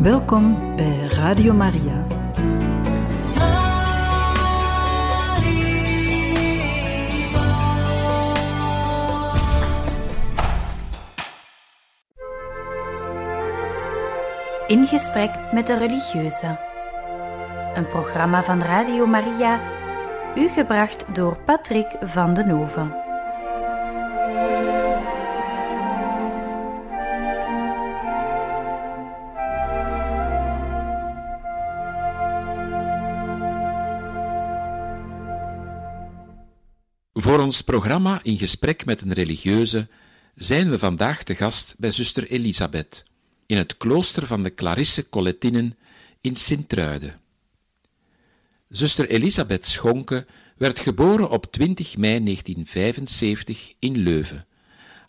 Welkom bij Radio Maria. In gesprek met de religieuze. Een programma van Radio Maria, u gebracht door Patrick van den Hoven. Voor ons programma In gesprek met een religieuze zijn we vandaag te gast bij zuster Elisabeth in het klooster van de Clarisse Collettinnen in Sint-Truiden. Zuster Elisabeth Schonke werd geboren op 20 mei 1975 in Leuven,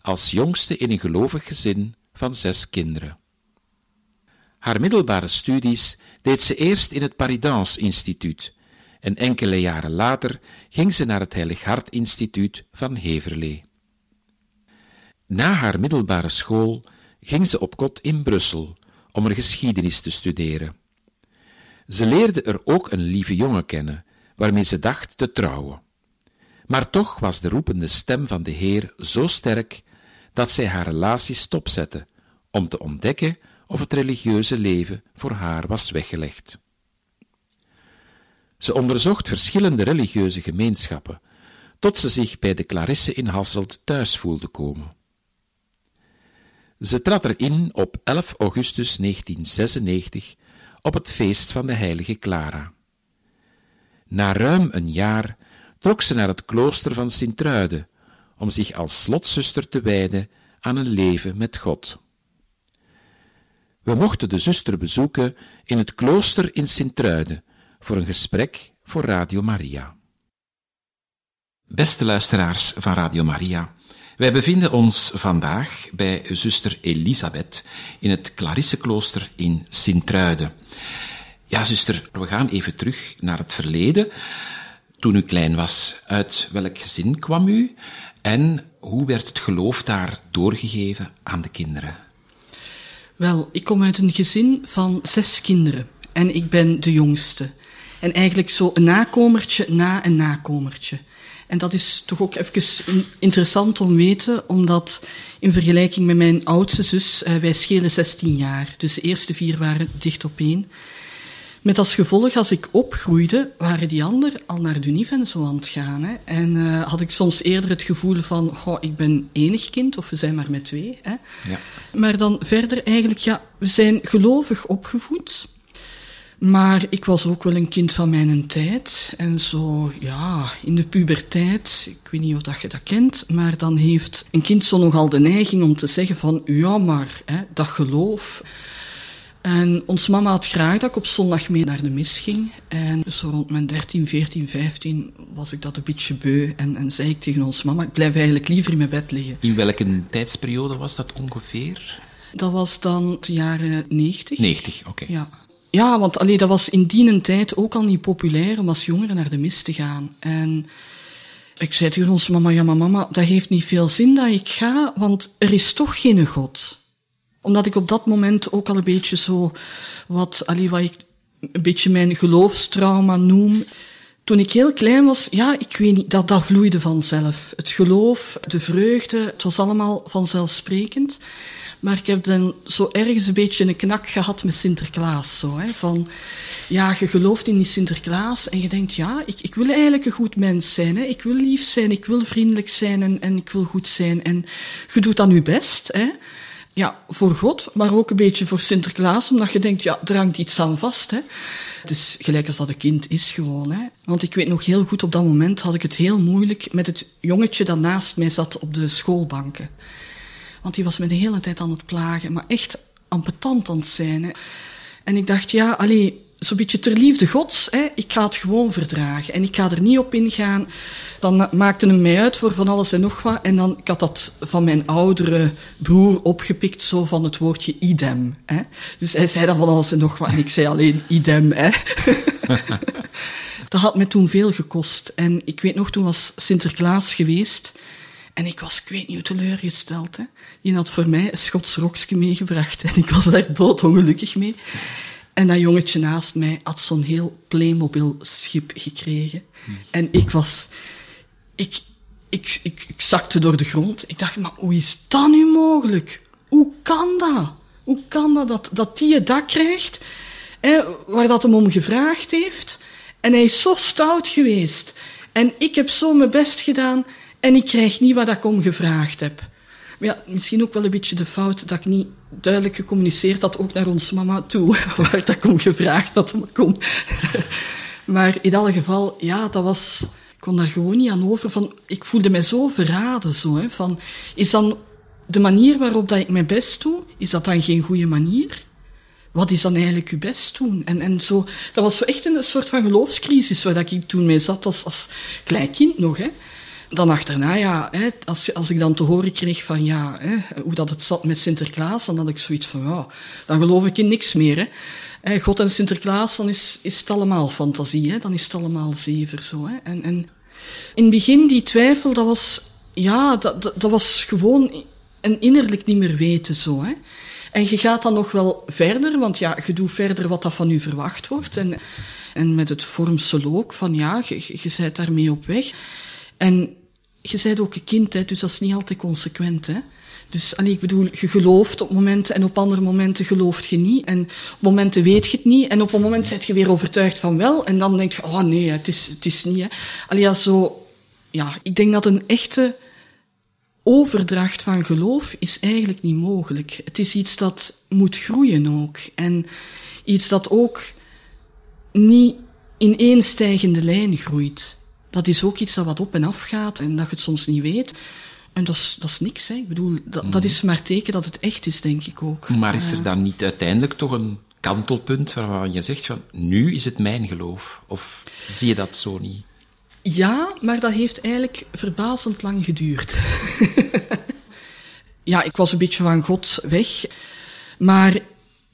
als jongste in een gelovig gezin van zes kinderen. Haar middelbare studies deed ze eerst in het Paridans Instituut en enkele jaren later ging ze naar het Heilig Hart Instituut van Heverlee. Na haar middelbare school ging ze op kot in Brussel om er geschiedenis te studeren. Ze leerde er ook een lieve jongen kennen, waarmee ze dacht te trouwen. Maar toch was de roepende stem van de Heer zo sterk dat zij haar relatie stopzette om te ontdekken of het religieuze leven voor haar was weggelegd. Ze onderzocht verschillende religieuze gemeenschappen, tot ze zich bij de Clarisse in Hasselt thuis voelde komen. Ze trad erin op 11 augustus 1996 op het feest van de heilige Clara. Na ruim een jaar trok ze naar het klooster van Sint-Truiden om zich als slotzuster te wijden aan een leven met God. We mochten de zuster bezoeken in het klooster in Sint-Truiden voor een gesprek voor Radio Maria. Beste luisteraars van Radio Maria, wij bevinden ons vandaag bij zuster Elisabeth in het Clarisseklooster in Sint-Truiden. Ja, zuster, we gaan even terug naar het verleden. Toen u klein was, uit welk gezin kwam u en hoe werd het geloof daar doorgegeven aan de kinderen? Wel, ik kom uit een gezin van zes kinderen en ik ben de jongste. En eigenlijk zo een nakomertje na een nakomertje. En dat is toch ook even interessant om te weten, omdat in vergelijking met mijn oudste zus, uh, wij schelen 16 jaar. Dus de eerste vier waren dicht op één. Met als gevolg, als ik opgroeide, waren die anderen al naar de en zo aan het gaan. Hè. En uh, had ik soms eerder het gevoel van, goh, ik ben enig kind, of we zijn maar met twee. Hè. Ja. Maar dan verder eigenlijk, ja, we zijn gelovig opgevoed. Maar ik was ook wel een kind van mijn tijd. En zo, ja, in de puberteit, ik weet niet of dat je dat kent, maar dan heeft een kind zo nogal de neiging om te zeggen van, ja, maar, hè, dat geloof. En ons mama had graag dat ik op zondag mee naar de mis ging. En zo rond mijn 13, 14, 15 was ik dat een beetje beu. En, en zei ik tegen ons mama, ik blijf eigenlijk liever in mijn bed liggen. In welke tijdsperiode was dat ongeveer? Dat was dan de jaren 90. 90, oké. Okay. Ja. Ja, want allee, dat was in die tijd ook al niet populair om als jongere naar de mis te gaan. En ik zei tegen ons mama, ja maar mama, dat heeft niet veel zin dat ik ga, want er is toch geen God. Omdat ik op dat moment ook al een beetje zo, wat, allee, wat ik een beetje mijn geloofstrauma noem. Toen ik heel klein was, ja, ik weet niet, dat, dat vloeide vanzelf. Het geloof, de vreugde, het was allemaal vanzelfsprekend. Maar ik heb dan zo ergens een beetje een knak gehad met Sinterklaas. Zo, hè, van, ja, je gelooft in die Sinterklaas en je denkt, ja, ik, ik wil eigenlijk een goed mens zijn. Hè. Ik wil lief zijn, ik wil vriendelijk zijn en, en ik wil goed zijn. En je doet dan je best. Hè. Ja, voor God, maar ook een beetje voor Sinterklaas, omdat je denkt, ja, er hangt iets aan vast. Hè. Dus gelijk als dat een kind is gewoon. Hè. Want ik weet nog heel goed, op dat moment had ik het heel moeilijk met het jongetje dat naast mij zat op de schoolbanken. Want die was me de hele tijd aan het plagen, maar echt ampetant aan het zijn. Hè. En ik dacht, ja, allee, zo'n beetje ter liefde gods, hè, ik ga het gewoon verdragen. En ik ga er niet op ingaan. Dan maakte hem mij uit voor van alles en nog wat. En dan, ik had dat van mijn oudere broer opgepikt, zo van het woordje idem. Hè. Dus hij zei dan van alles en nog wat. En ik zei alleen idem, hè. dat had me toen veel gekost. En ik weet nog, toen was Sinterklaas geweest. En ik was, ik weet niet hoe teleurgesteld. Hè. Die had voor mij een Schots rokje meegebracht. En ik was daar doodongelukkig mee. En dat jongetje naast mij had zo'n heel Playmobil-schip gekregen. En ik was... Ik, ik, ik, ik zakte door de grond. Ik dacht, maar hoe is dat nu mogelijk? Hoe kan dat? Hoe kan dat, dat, dat die het dak krijgt, hè, waar dat hem om gevraagd heeft? En hij is zo stout geweest. En ik heb zo mijn best gedaan en ik krijg niet wat ik om gevraagd heb. Ja, misschien ook wel een beetje de fout dat ik niet duidelijk gecommuniceerd had, ook naar ons mama toe, waar dat ik om gevraagd had om kom. maar in alle geval, ja, dat was, ik kon daar gewoon niet aan over. Van, ik voelde mij zo verraden, zo, hè, van, is dan de manier waarop dat ik mijn best doe, is dat dan geen goede manier? Wat is dan eigenlijk uw best doen? En, en zo, dat was zo echt een soort van geloofscrisis waar dat ik toen mee zat als, als klein kind nog, hè dan achterna, ja, hè, als, als ik dan te horen kreeg van ja, hè, hoe dat het zat met Sinterklaas, dan had ik zoiets van ja, dan geloof ik in niks meer. Hè. God en Sinterklaas, dan is, is het allemaal fantasie, hè. dan is het allemaal zever zo. Hè. En, en in het begin, die twijfel, dat was, ja, dat, dat, dat was gewoon een innerlijk niet meer weten zo. Hè. En je gaat dan nog wel verder, want ja, je doet verder wat dat van u verwacht wordt. En, en met het vormsel ook, van ja, je, je, je bent daarmee op weg. En je bent ook een kind, hè, dus dat is niet altijd consequent. Hè. Dus allee, ik bedoel, je gelooft op momenten en op andere momenten gelooft je niet. En op momenten weet je het niet. En op een moment ben je weer overtuigd van wel. En dan denk je, oh nee, het is, het is niet. Hè. Allee, ja, zo, ja, ik denk dat een echte overdracht van geloof is eigenlijk niet mogelijk. Het is iets dat moet groeien ook. En iets dat ook niet in één stijgende lijn groeit dat is ook iets dat wat op en af gaat en dat je het soms niet weet. En dat is, dat is niks, hè. Ik bedoel, dat, dat mhm. is maar teken dat het echt is, denk ik ook. Maar is er dan niet uiteindelijk toch een kantelpunt waarvan je zegt van, nu is het mijn geloof? Of zie je dat zo niet? Ja, maar dat heeft eigenlijk verbazend lang geduurd. ja, ik was een beetje van God weg. Maar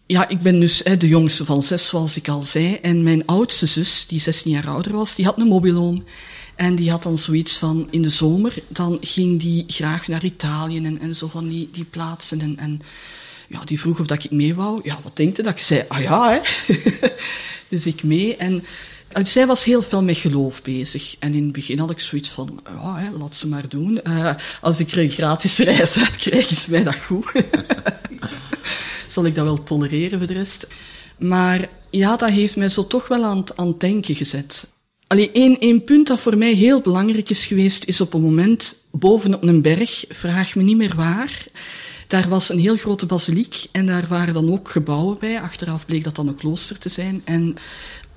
ja, ik ben dus hè, de jongste van zes, zoals ik al zei. En mijn oudste zus, die 16 jaar ouder was, die had een mobiloom. En die had dan zoiets van, in de zomer, dan ging die graag naar Italië en, en zo van die, die plaatsen. En, en ja, die vroeg of dat ik mee wou. Ja, wat denkte dat? Ik zei, ah ja, hè. dus ik mee. En zij was heel veel met geloof bezig. En in het begin had ik zoiets van, ja, hè, laat ze maar doen. Uh, als ik er een gratis reis uit krijg, is mij dat goed. zal ik dat wel tolereren voor de rest. Maar ja, dat heeft mij zo toch wel aan, aan het denken gezet. Alleen één, punt dat voor mij heel belangrijk is geweest, is op een moment boven op een berg, vraag me niet meer waar. Daar was een heel grote basiliek en daar waren dan ook gebouwen bij. Achteraf bleek dat dan een klooster te zijn. En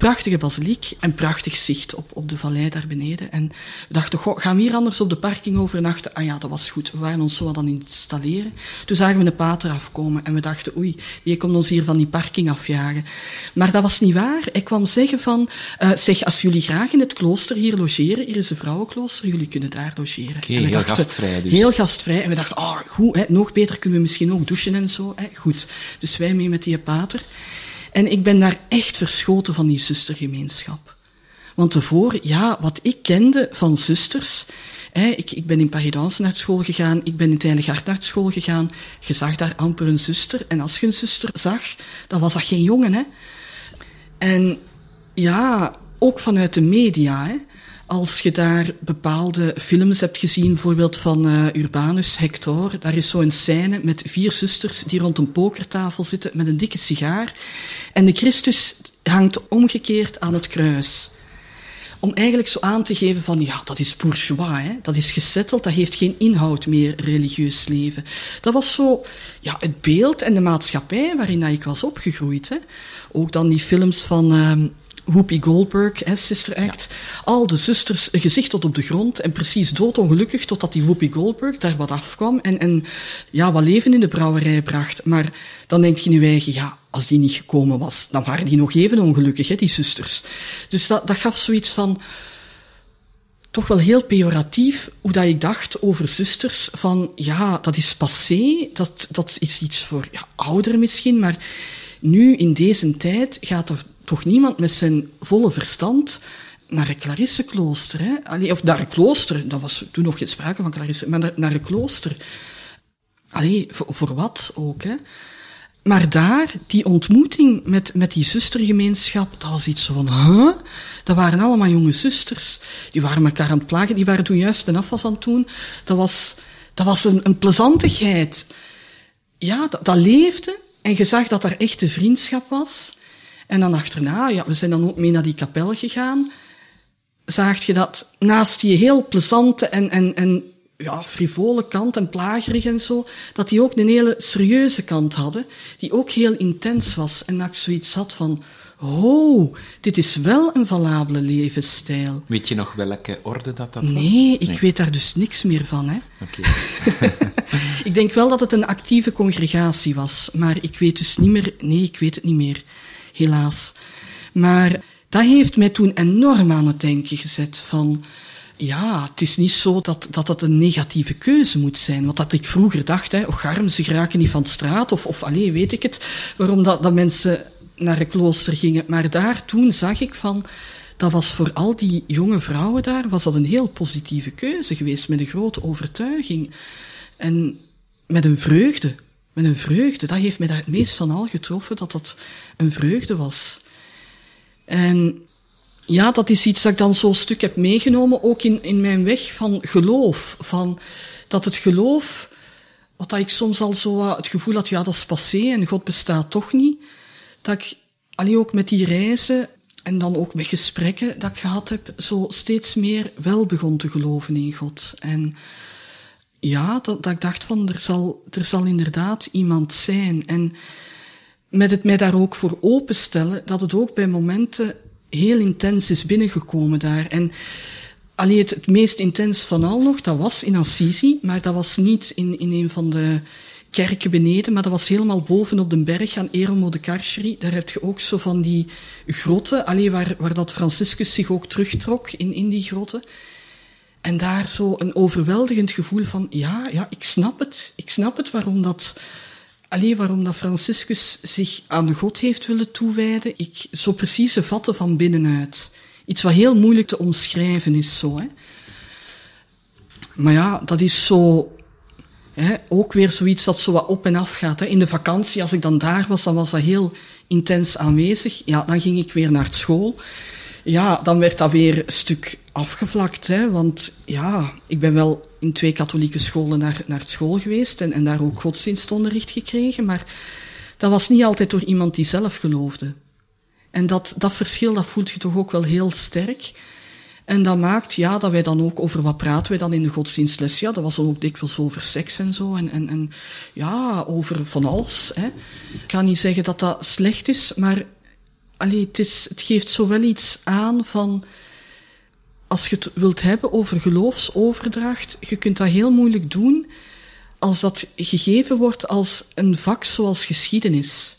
prachtige basiliek en prachtig zicht op, op de vallei daar beneden. En we dachten, goh, gaan we hier anders op de parking overnachten? Ah ja, dat was goed. We waren ons zo wat aan installeren. Toen zagen we een pater afkomen en we dachten, oei, die komt ons hier van die parking afjagen. Maar dat was niet waar. Hij kwam zeggen van, uh, zeg, als jullie graag in het klooster hier logeren, hier is een vrouwenklooster, jullie kunnen daar logeren. Okay, en we heel dachten, gastvrij dus. Heel gastvrij. En we dachten, oh, goed, hè, nog beter kunnen we misschien ook douchen en zo. Hè, goed. Dus wij mee met die pater. En ik ben daar echt verschoten van die zustergemeenschap. Want tevoren, ja, wat ik kende van zusters, hè, ik, ik ben in Paris naar school gegaan, ik ben in Tijlengard naar school gegaan, je zag daar amper een zuster. En als je een zuster zag, dan was dat geen jongen, hè. En ja, ook vanuit de media, hè. Als je daar bepaalde films hebt gezien, bijvoorbeeld van uh, Urbanus, Hector, daar is zo'n scène met vier zusters die rond een pokertafel zitten met een dikke sigaar. En de Christus hangt omgekeerd aan het kruis. Om eigenlijk zo aan te geven van, ja, dat is bourgeois, hè? dat is gesetteld, dat heeft geen inhoud meer, religieus leven. Dat was zo, ja, het beeld en de maatschappij waarin ik was opgegroeid. Hè? Ook dan die films van, uh, Whoopi Goldberg, hè, Sister Act. Al de zusters gezicht tot op de grond en precies doodongelukkig totdat die Whoopi Goldberg daar wat afkwam en, en ja, wat leven in de brouwerij bracht. Maar dan denk je nu eigen, ja, als die niet gekomen was, dan waren die nog even ongelukkig, hè, die zusters. Dus dat, dat gaf zoiets van, toch wel heel pejoratief hoe dat ik dacht over zusters. Van ja, dat is passé, dat, dat is iets voor ja, ouderen misschien, maar nu in deze tijd gaat er toch niemand met zijn volle verstand naar een Clarisseklooster. Hè? Of naar een klooster, dat was toen nog geen sprake van Clarisse, maar naar, naar een klooster. Allee, voor, wat ook, hè. Maar daar, die ontmoeting met, met die zustergemeenschap, dat was iets van, huh? Dat waren allemaal jonge zusters. Die waren elkaar aan het plagen. Die waren toen juist een afwas aan het doen. Dat was, dat was een, een plezantigheid. Ja, dat, dat leefde. En je zag dat er echte vriendschap was. En dan achterna, ja, we zijn dan ook mee naar die kapel gegaan. Zaag je dat naast die heel plezante en, en, en ja, frivole kant en plagerig en zo, dat die ook een hele serieuze kant hadden, die ook heel intens was. En dat ik zoiets had van, oh, dit is wel een valabele levensstijl. Weet je nog welke orde dat dat was? Nee, ik weet daar dus niks meer van. Hè. Oké. Ik denk wel dat het een actieve congregatie was, maar ik weet dus niet meer, nee, ik weet het niet meer, helaas. Maar dat heeft mij toen enorm aan het denken gezet van, ja, het is niet zo dat, dat het een negatieve keuze moet zijn. Want dat ik vroeger dacht, hè, och arm, ze geraken niet van de straat, of, of alleen weet ik het, waarom dat, dat mensen naar een klooster gingen. Maar daar toen zag ik van, dat was voor al die jonge vrouwen daar, was dat een heel positieve keuze geweest, met een grote overtuiging. En met een vreugde. Met een vreugde. Dat heeft mij daar het meest van al getroffen, dat dat een vreugde was. En ja, dat is iets dat ik dan zo'n stuk heb meegenomen, ook in, in mijn weg van geloof. Van, dat het geloof, wat dat ik soms al zo het gevoel had, ja, dat is passé en God bestaat toch niet. Dat ik, alleen ook met die reizen en dan ook met gesprekken dat ik gehad heb, zo steeds meer wel begon te geloven in God. En ja, dat, dat ik dacht van, er zal, er zal inderdaad iemand zijn. En met het mij daar ook voor openstellen, dat het ook bij momenten heel intens is binnengekomen daar. En alleen het, het meest intens van al nog, dat was in Assisi, maar dat was niet in, in een van de kerken beneden, maar dat was helemaal boven op de berg aan Eremo de Carceri. Daar heb je ook zo van die grotten, alleen waar, waar dat Franciscus zich ook terugtrok in, in die grotten. En daar zo een overweldigend gevoel van, ja, ja, ik snap het. Ik snap het waarom dat, alleen waarom dat Franciscus zich aan God heeft willen toewijden. Ik zo precies vatten van binnenuit. Iets wat heel moeilijk te omschrijven is zo, hè. Maar ja, dat is zo, hè, ook weer zoiets dat zo wat op en af gaat. Hè. In de vakantie, als ik dan daar was, dan was dat heel intens aanwezig. Ja, dan ging ik weer naar school ja, dan werd dat weer een stuk afgevlakt. Hè, want ja, ik ben wel in twee katholieke scholen naar, naar school geweest en, en daar ook godsdienstonderricht gekregen. Maar dat was niet altijd door iemand die zelf geloofde. En dat, dat verschil, dat voelt je toch ook wel heel sterk. En dat maakt, ja, dat wij dan ook over wat praten wij dan in de godsdienstles. Ja, dat was dan ook dikwijls over seks en zo. En, en, en ja, over van alles. Hè. Ik kan niet zeggen dat dat slecht is, maar allee, het, is, het geeft zo wel iets aan van, als je het wilt hebben over geloofsoverdracht, je kunt dat heel moeilijk doen als dat gegeven wordt als een vak zoals geschiedenis.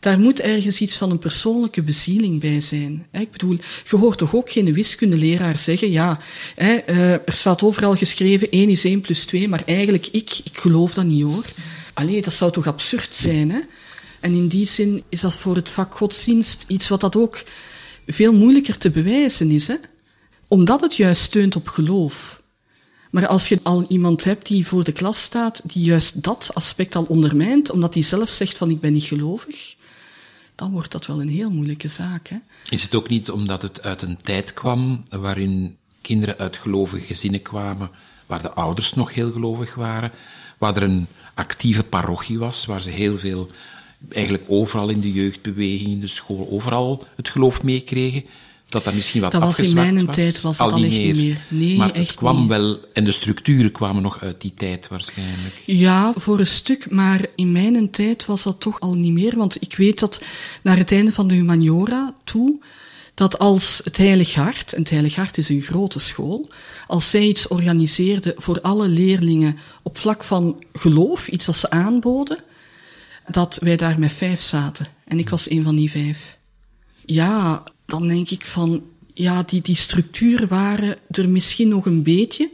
Daar moet ergens iets van een persoonlijke bezieling bij zijn. Ik bedoel, je hoort toch ook geen wiskundeleraar zeggen, ja, eh, er staat overal geschreven 1 is 1 plus 2, maar eigenlijk ik, ik geloof dat niet hoor. Allee, dat zou toch absurd zijn, hè? En in die zin is dat voor het vak godsdienst iets wat dat ook veel moeilijker te bewijzen is, hè? Omdat het juist steunt op geloof. Maar als je al iemand hebt die voor de klas staat, die juist dat aspect al ondermijnt, omdat hij zelf zegt van ik ben niet gelovig, dan wordt dat wel een heel moeilijke zaak. Hè? Is het ook niet omdat het uit een tijd kwam waarin kinderen uit gelovige gezinnen kwamen, waar de ouders nog heel gelovig waren, waar er een actieve parochie was, waar ze heel veel eigenlijk overal in de jeugdbeweging, in de school, overal het geloof meekregen. Dat dat misschien wat dat was in mijn was. tijd was het al niet meer. Nee, maar echt het kwam niet. wel, en de structuren kwamen nog uit die tijd waarschijnlijk. Ja, voor een stuk, maar in mijn tijd was dat toch al niet meer. Want ik weet dat naar het einde van de humaniora toe, dat als het Heilig Hart, en het Heilig Hart is een grote school, als zij iets organiseerde voor alle leerlingen op vlak van geloof, iets dat ze aanboden, dat wij daar met vijf zaten. En ik was een van die vijf. Ja, dan denk ik van, ja, die, die structuren waren er misschien nog een beetje,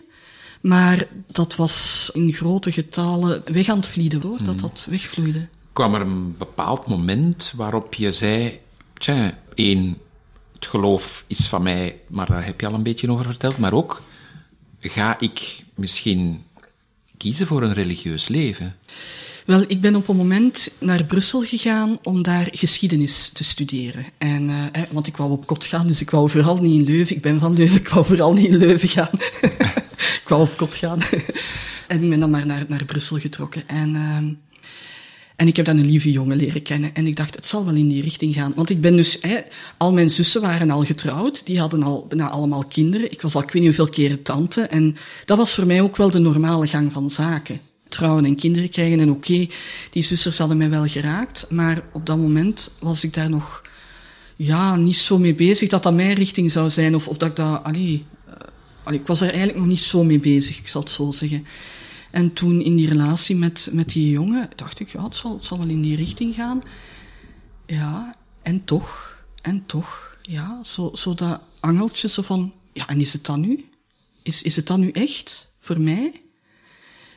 maar dat was in grote getalen weg aan het vlieden hoor, dat dat wegvloeide. Kwam er een bepaald moment waarop je zei, tja, één, het geloof is van mij, maar daar heb je al een beetje over verteld, maar ook ga ik misschien kiezen voor een religieus leven? Wel, ik ben op een moment naar Brussel gegaan om daar geschiedenis te studeren. En, uh, want ik wou op kot gaan, dus ik wou vooral niet in Leuven. Ik ben van Leuven, ik wou vooral niet in Leuven gaan. ik wou op kot gaan. en ik ben dan maar naar, naar Brussel getrokken. En, uh, en ik heb dan een lieve jongen leren kennen. En ik dacht, het zal wel in die richting gaan. Want ik ben dus, hè, al mijn zussen waren al getrouwd. Die hadden al bijna allemaal kinderen. Ik was al ik weet niet hoeveel keren tante. En dat was voor mij ook wel de normale gang van zaken trouwen en kinderen krijgen. En oké, die zusters hadden mij wel geraakt, maar op dat moment was ik daar nog ja, niet zo mee bezig dat dat mijn richting zou zijn. Of, of dat ik dat, allee, uh, allee, ik was er eigenlijk nog niet zo mee bezig, ik zal het zo zeggen. En toen in die relatie met, met die jongen, dacht ik, ja, het zal, het zal wel in die richting gaan. Ja, en toch, en toch, ja, zo, zo dat angeltje zo van, ja, en is het dan nu? Is, is het dan nu echt voor mij?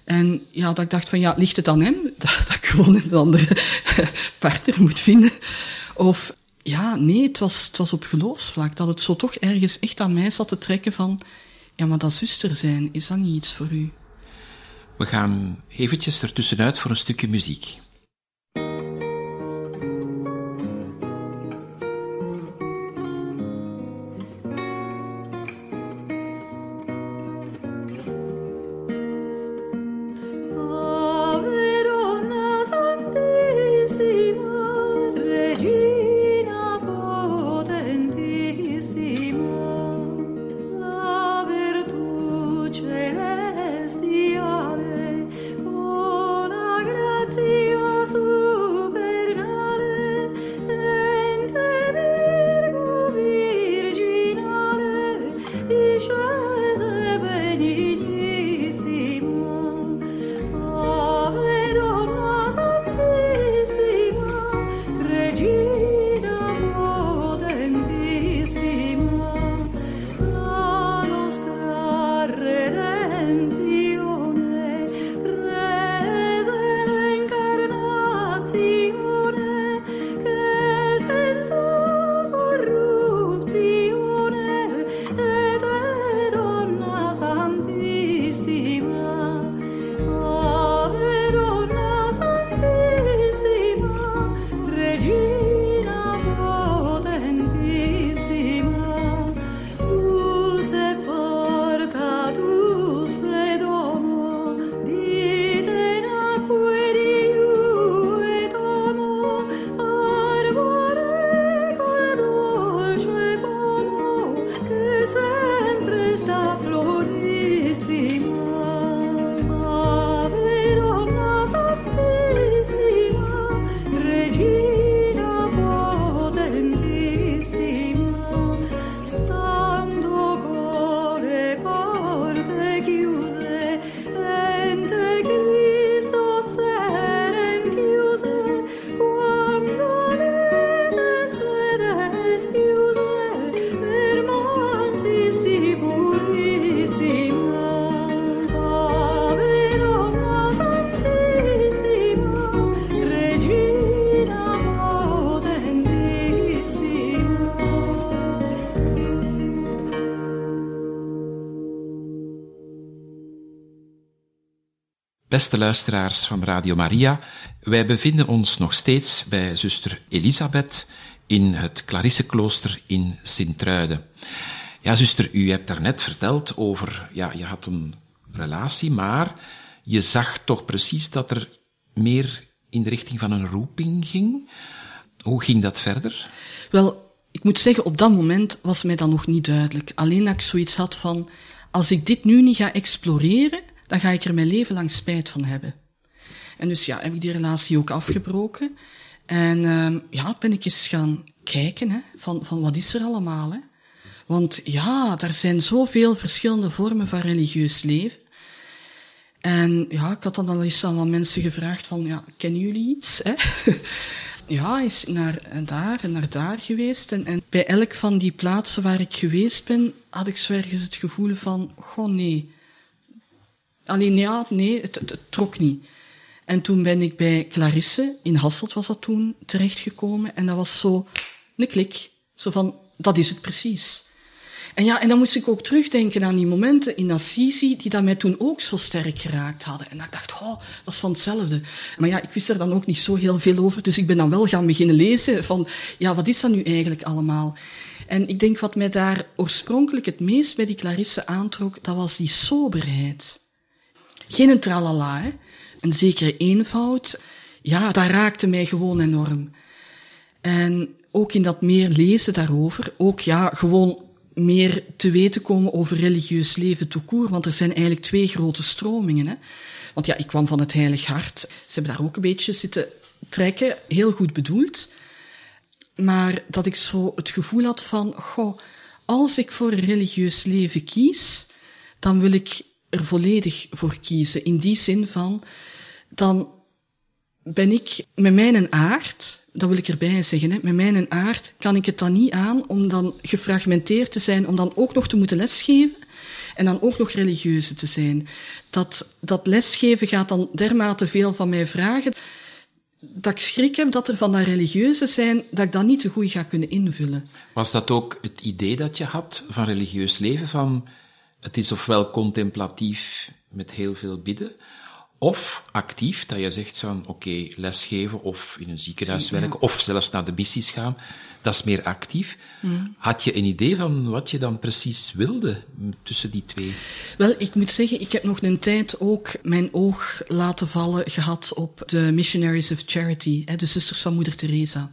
En ja, dat ik dacht van ja, ligt het aan hem? Dat, ik gewoon een andere partner moet vinden. Of ja, nee, het was, het was op geloofsvlak. Dat het zo toch ergens echt aan mij zat te trekken van, ja, maar dat zuster zijn, is dat niet iets voor u? We gaan eventjes ertussenuit voor een stukje muziek. Beste luisteraars van Radio Maria, wij bevinden ons nog steeds bij zuster Elisabeth in het Clarisseklooster in Sint-Truiden. Ja, zuster, u hebt daarnet verteld over, ja, je had een relatie, maar je zag toch precies dat er meer in de richting van een roeping ging. Hoe ging dat verder? Wel, ik moet zeggen, op dat moment was mij dat nog niet duidelijk. Alleen dat ik zoiets had van, als ik dit nu niet ga exploreren, dan ga ik er mijn leven lang spijt van hebben. En dus ja, heb ik die relatie ook afgebroken. En uh, ja, ben ik eens gaan kijken hè, van, van wat is er allemaal. Hè? Want ja, er zijn zoveel verschillende vormen van religieus leven. En ja, ik had dan al eens aan mensen gevraagd van, ja, kennen jullie iets? Hè? ja, is naar daar en naar daar geweest. En, en bij elk van die plaatsen waar ik geweest ben, had ik zo ergens het gevoel van, goh nee, Alleen ja, nee, het, het, trok niet. En toen ben ik bij Clarisse, in Hasselt was dat toen, terechtgekomen. En dat was zo een klik. Zo van, dat is het precies. En ja, en dan moest ik ook terugdenken aan die momenten in Assisi, die dat mij toen ook zo sterk geraakt hadden. En ik dacht, oh, dat is van hetzelfde. Maar ja, ik wist er dan ook niet zo heel veel over, dus ik ben dan wel gaan beginnen lezen van, ja, wat is dat nu eigenlijk allemaal? En ik denk wat mij daar oorspronkelijk het meest bij die Clarisse aantrok, dat was die soberheid. Geen een tralala, hè? een zekere eenvoud. Ja, dat raakte mij gewoon enorm. En ook in dat meer lezen daarover, ook ja, gewoon meer te weten komen over religieus leven toekoor, want er zijn eigenlijk twee grote stromingen. Hè? Want ja, ik kwam van het Heilig Hart. Ze hebben daar ook een beetje zitten trekken, heel goed bedoeld. Maar dat ik zo het gevoel had van, goh, als ik voor een religieus leven kies, dan wil ik er volledig voor kiezen. In die zin van, dan ben ik met mijn aard, dat wil ik erbij zeggen, hè, met mijn aard kan ik het dan niet aan om dan gefragmenteerd te zijn, om dan ook nog te moeten lesgeven en dan ook nog religieuze te zijn. Dat, dat lesgeven gaat dan dermate veel van mij vragen dat ik schrik heb dat er van dat religieuze zijn, dat ik dat niet te goed ga kunnen invullen. Was dat ook het idee dat je had van religieus leven, van het is ofwel contemplatief met heel veel bidden, of actief, dat je zegt van oké, okay, lesgeven of in een ziekenhuis werken, of zelfs naar de missies gaan, dat is meer actief. Mm. Had je een idee van wat je dan precies wilde tussen die twee? Wel, ik moet zeggen, ik heb nog een tijd ook mijn oog laten vallen gehad op de Missionaries of Charity, de zusters van Moeder Teresa.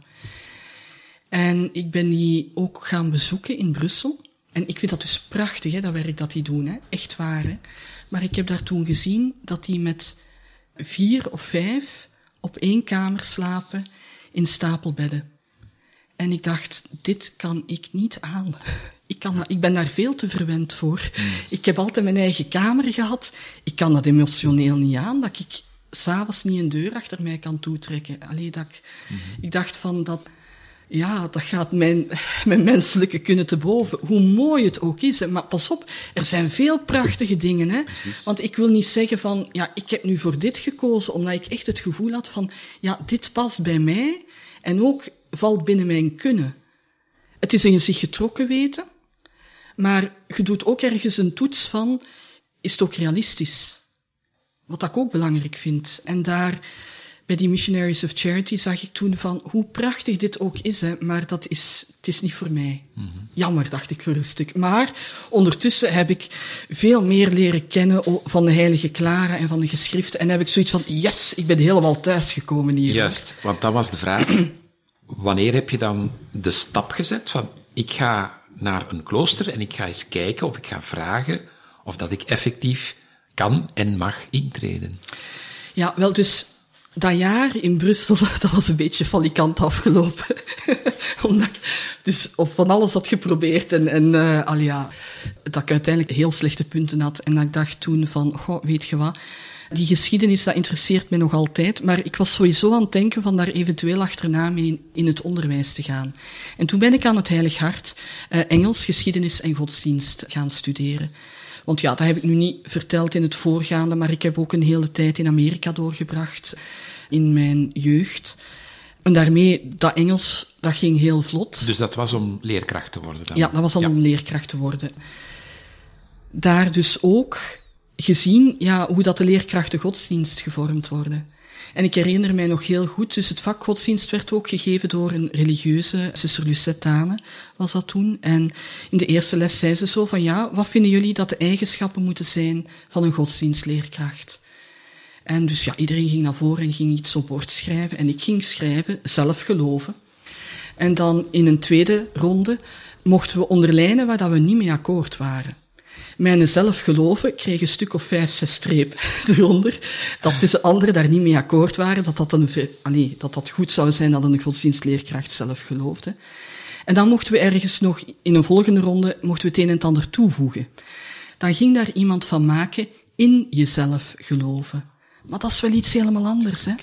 En ik ben die ook gaan bezoeken in Brussel. En ik vind dat dus prachtig, hè, dat werk dat die doen, hè. echt waar. Hè. Maar ik heb daar toen gezien dat die met vier of vijf op één kamer slapen in stapelbedden. En ik dacht, dit kan ik niet aan. Ik, kan dat, ik ben daar veel te verwend voor. Hmm. Ik heb altijd mijn eigen kamer gehad. Ik kan dat emotioneel niet aan, dat ik s'avonds niet een deur achter mij kan toetrekken. Alleen dat ik, hmm. ik dacht van dat ja, dat gaat mijn, mijn menselijke kunnen te boven. Hoe mooi het ook is. Maar pas op, er zijn veel prachtige dingen. Hè? Want ik wil niet zeggen van, ja, ik heb nu voor dit gekozen, omdat ik echt het gevoel had van, ja, dit past bij mij en ook valt binnen mijn kunnen. Het is een zich getrokken weten, maar je doet ook ergens een toets van, is het ook realistisch? Wat ik ook belangrijk vind. En daar, bij die Missionaries of Charity zag ik toen van hoe prachtig dit ook is, hè, maar dat is, het is niet voor mij. Mm -hmm. Jammer, dacht ik voor een stuk. Maar ondertussen heb ik veel meer leren kennen van de Heilige Clara en van de geschriften. En heb ik zoiets van, yes, ik ben helemaal thuisgekomen hier. Juist, want dat was de vraag. Wanneer heb je dan de stap gezet van, ik ga naar een klooster en ik ga eens kijken of ik ga vragen of dat ik effectief kan en mag intreden? Ja, wel, dus dat jaar in Brussel, dat was een beetje valikant afgelopen. Omdat ik dus van alles had geprobeerd en, en uh, al ja, dat ik uiteindelijk heel slechte punten had. En dat ik dacht toen van, goh, weet je wat, die geschiedenis, dat interesseert me nog altijd. Maar ik was sowieso aan het denken van daar eventueel achterna mee in het onderwijs te gaan. En toen ben ik aan het Heilig Hart uh, Engels, geschiedenis en godsdienst gaan studeren. Want ja, dat heb ik nu niet verteld in het voorgaande, maar ik heb ook een hele tijd in Amerika doorgebracht in mijn jeugd. En daarmee, dat Engels, dat ging heel vlot. Dus dat was om leerkracht te worden dan? Ja, dat was al om leerkracht te worden. Daar dus ook gezien ja, hoe dat de leerkrachten godsdienst gevormd worden. En ik herinner mij nog heel goed, dus het vak godsdienst werd ook gegeven door een religieuze, zuster Lucette Tane was dat toen. En in de eerste les zei ze zo van, ja, wat vinden jullie dat de eigenschappen moeten zijn van een godsdienstleerkracht? En dus ja, iedereen ging naar voren en ging iets op bord schrijven. En ik ging schrijven, zelf geloven. En dan in een tweede ronde mochten we onderlijnen waar dat we niet mee akkoord waren. Mijn zelfgeloven kreeg een stuk of vijf, zes strepen eronder. Dat de anderen daar niet mee akkoord waren, dat dat, een, allee, dat dat goed zou zijn dat een godsdienstleerkracht zelf geloofde. En dan mochten we ergens nog, in een volgende ronde, mochten we het een en het ander toevoegen. Dan ging daar iemand van maken, in jezelf geloven. Maar dat is wel iets helemaal anders, hè?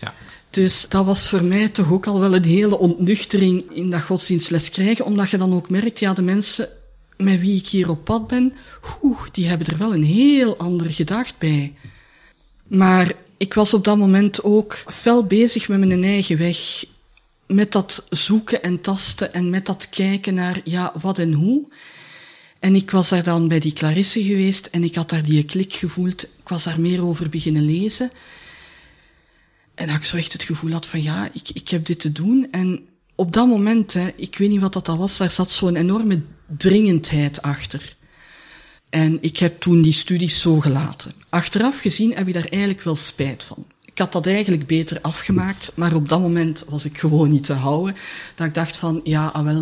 Ja. Dus dat was voor mij toch ook al wel een hele ontnuchtering in dat godsdienstles krijgen, omdat je dan ook merkt, ja, de mensen met wie ik hier op pad ben, oeh, die hebben er wel een heel andere gedacht bij. Maar ik was op dat moment ook fel bezig met mijn eigen weg. met dat zoeken en tasten en met dat kijken naar, ja, wat en hoe. En ik was daar dan bij die Clarisse geweest en ik had daar die klik gevoeld. Ik was daar meer over beginnen lezen. En dat ik zo echt het gevoel had van, ja, ik, ik heb dit te doen. En op dat moment, hè, ik weet niet wat dat was, daar zat zo'n enorme dringendheid achter. En ik heb toen die studies zo gelaten. Achteraf gezien heb ik daar eigenlijk wel spijt van. Ik had dat eigenlijk beter afgemaakt, maar op dat moment was ik gewoon niet te houden. Dat ik dacht van, ja, ah wel,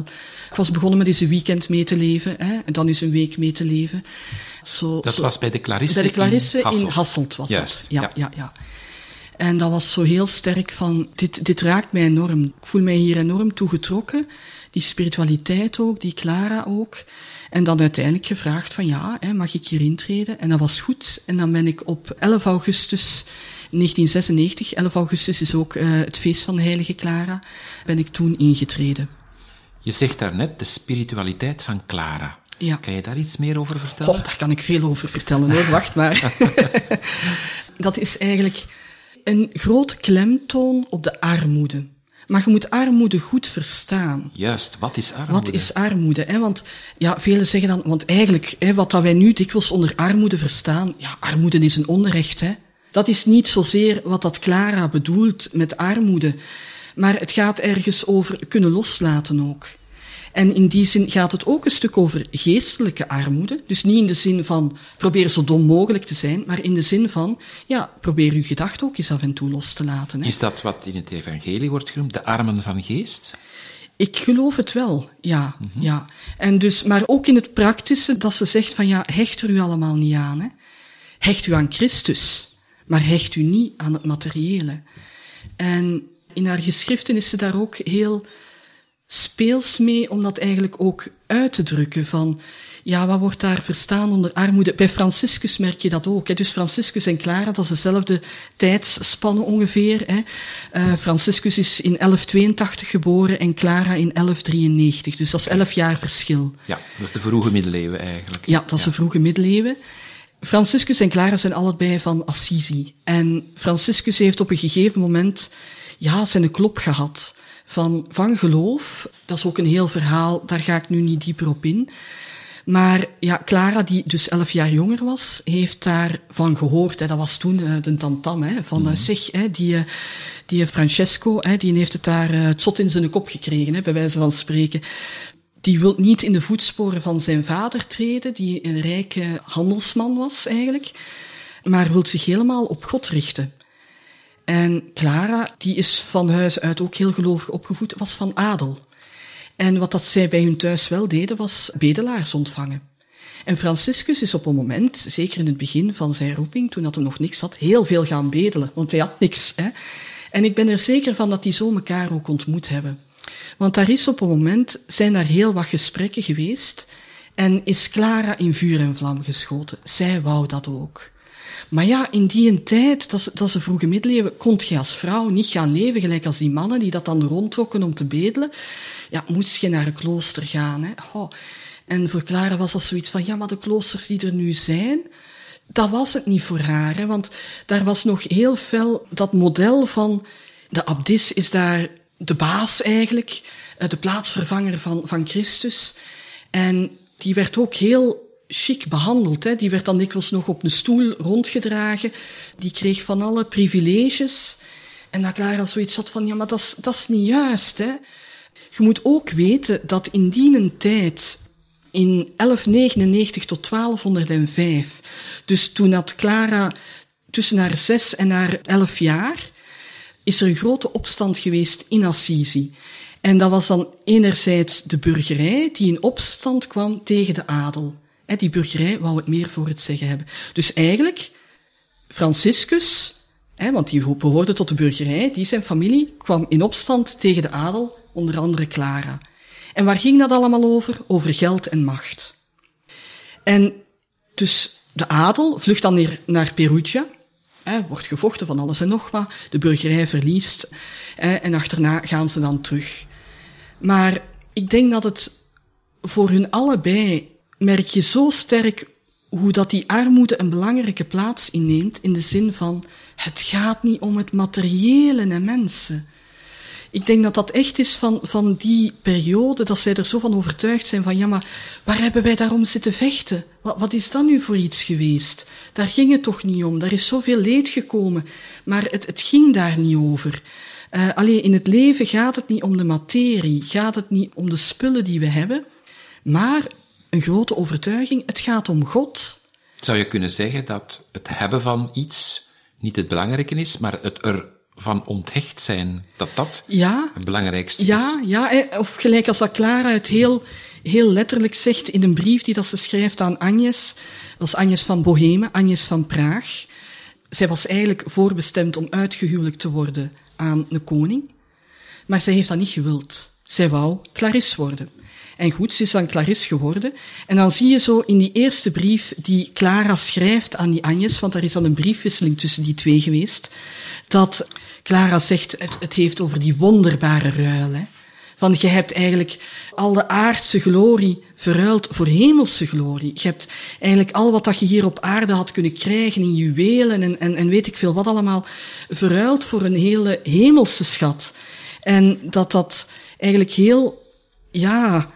ik was begonnen met eens een weekend mee te leven, hè, en dan eens een week mee te leven. Zo, dat was bij de Clarisse Bij de Clarisse in Hasselt, in Hasselt was Juist, dat. Ja, ja, ja, ja. En dat was zo heel sterk van, dit, dit raakt mij enorm. Ik voel mij hier enorm toe getrokken. Die spiritualiteit ook, die Clara ook. En dan uiteindelijk gevraagd van ja, hè, mag ik hier intreden? En dat was goed. En dan ben ik op 11 augustus 1996, 11 augustus is ook uh, het feest van de heilige Clara, ben ik toen ingetreden. Je zegt daarnet de spiritualiteit van Clara. Ja. Kan je daar iets meer over vertellen? Oh, daar kan ik veel over vertellen hoor, wacht maar. dat is eigenlijk een grote klemtoon op de armoede. Maar je moet armoede goed verstaan. Juist, wat is armoede? Wat is armoede? Hè? Want ja, velen zeggen dan, want eigenlijk, hè, wat dat wij nu dikwijls onder armoede verstaan, ja, armoede is een onrecht. Hè? Dat is niet zozeer wat dat Clara bedoelt met armoede, maar het gaat ergens over kunnen loslaten ook. En in die zin gaat het ook een stuk over geestelijke armoede. Dus niet in de zin van probeer zo dom mogelijk te zijn, maar in de zin van, ja, probeer uw gedachten ook eens af en toe los te laten. Hè. Is dat wat in het evangelie wordt genoemd, de armen van geest? Ik geloof het wel, ja, mm -hmm. ja. En dus, maar ook in het praktische, dat ze zegt van ja, hecht er u allemaal niet aan, hè. Hecht u aan Christus, maar hecht u niet aan het materiële. En in haar geschriften is ze daar ook heel speels mee om dat eigenlijk ook uit te drukken van, ja, wat wordt daar verstaan onder armoede? Bij Franciscus merk je dat ook. Hè. Dus Franciscus en Clara, dat is dezelfde tijdsspanne ongeveer. Hè. Uh, Franciscus is in 1182 geboren en Clara in 1193. Dus dat is elf jaar verschil. Ja, dat is de vroege middeleeuwen eigenlijk. Ja, dat is ja. de vroege middeleeuwen. Franciscus en Clara zijn allebei van Assisi. En Franciscus heeft op een gegeven moment, ja, zijn klop gehad van, van geloof. Dat is ook een heel verhaal, daar ga ik nu niet dieper op in. Maar ja, Clara, die dus elf jaar jonger was, heeft daarvan gehoord. Hè, dat was toen uh, de tantam, hè, van mm. zeg, hè, die, die Francesco, hè, die heeft het daar uh, het zot in zijn kop gekregen, hè, bij wijze van spreken. Die wil niet in de voetsporen van zijn vader treden, die een rijke handelsman was eigenlijk, maar wil zich helemaal op God richten. En Clara, die is van huis uit ook heel gelovig opgevoed, was van adel. En wat dat zij bij hun thuis wel deden, was bedelaars ontvangen. En Franciscus is op een moment, zeker in het begin van zijn roeping, toen dat er nog niks had, heel veel gaan bedelen, want hij had niks. Hè? En ik ben er zeker van dat die zo elkaar ook ontmoet hebben. Want daar is op een moment, zijn daar heel wat gesprekken geweest, en is Clara in vuur en vlam geschoten. Zij wou dat ook. Maar ja, in die tijd, dat dat de vroege middeleeuwen, kon je als vrouw niet gaan leven gelijk als die mannen die dat dan rondtrokken om te bedelen. Ja, moest je naar een klooster gaan. Hè. Oh. En voor Clara was dat zoiets van, ja, maar de kloosters die er nu zijn, dat was het niet voor haar. Hè, want daar was nog heel veel dat model van, de abdis is daar de baas eigenlijk, eh, de plaatsvervanger van, van Christus. En die werd ook heel chic behandeld. Hè. Die werd dan dikwijls nog op een stoel rondgedragen. Die kreeg van alle privileges. En dat Clara zoiets had van, ja, maar dat is, niet juist. Hè. Je moet ook weten dat in die tijd, in 1199 tot 1205, dus toen had Clara tussen haar zes en haar elf jaar, is er een grote opstand geweest in Assisi. En dat was dan enerzijds de burgerij die in opstand kwam tegen de adel die burgerij wou het meer voor het zeggen hebben. Dus eigenlijk, Franciscus, want die behoorde tot de burgerij, die zijn familie kwam in opstand tegen de adel, onder andere Clara. En waar ging dat allemaal over? Over geld en macht. En dus de adel vlucht dan naar Perugia, hè, wordt gevochten van alles en nog wat, de burgerij verliest, hè, en achterna gaan ze dan terug. Maar ik denk dat het voor hun allebei merk je zo sterk hoe dat die armoede een belangrijke plaats inneemt in de zin van het gaat niet om het materiële en mensen. Ik denk dat dat echt is van, van die periode, dat zij er zo van overtuigd zijn van, ja, maar waar hebben wij daarom zitten vechten? Wat, wat is dat nu voor iets geweest? Daar ging het toch niet om. Daar is zoveel leed gekomen. Maar het, het ging daar niet over. Uh, alleen in het leven gaat het niet om de materie, gaat het niet om de spullen die we hebben, maar een grote overtuiging, het gaat om God. Zou je kunnen zeggen dat het hebben van iets niet het belangrijke is, maar het ervan onthecht zijn, dat dat ja, het belangrijkste ja, is? Ja, of gelijk als dat Clara het heel, heel letterlijk zegt in een brief die dat ze schrijft aan Agnes, dat is Agnes van Bohemen, Agnes van Praag. Zij was eigenlijk voorbestemd om uitgehuwelijkt te worden aan een koning, maar zij heeft dat niet gewild. Zij wou Clarisse worden. En goed, ze is dan Clarisse geworden. En dan zie je zo in die eerste brief die Clara schrijft aan die Agnes, want er is dan een briefwisseling tussen die twee geweest, dat Clara zegt, het, het heeft over die wonderbare ruil. Hè. Van je hebt eigenlijk al de aardse glorie verruild voor hemelse glorie. Je hebt eigenlijk al wat dat je hier op aarde had kunnen krijgen in juwelen en, en, en weet ik veel wat allemaal, verruild voor een hele hemelse schat. En dat dat eigenlijk heel, ja,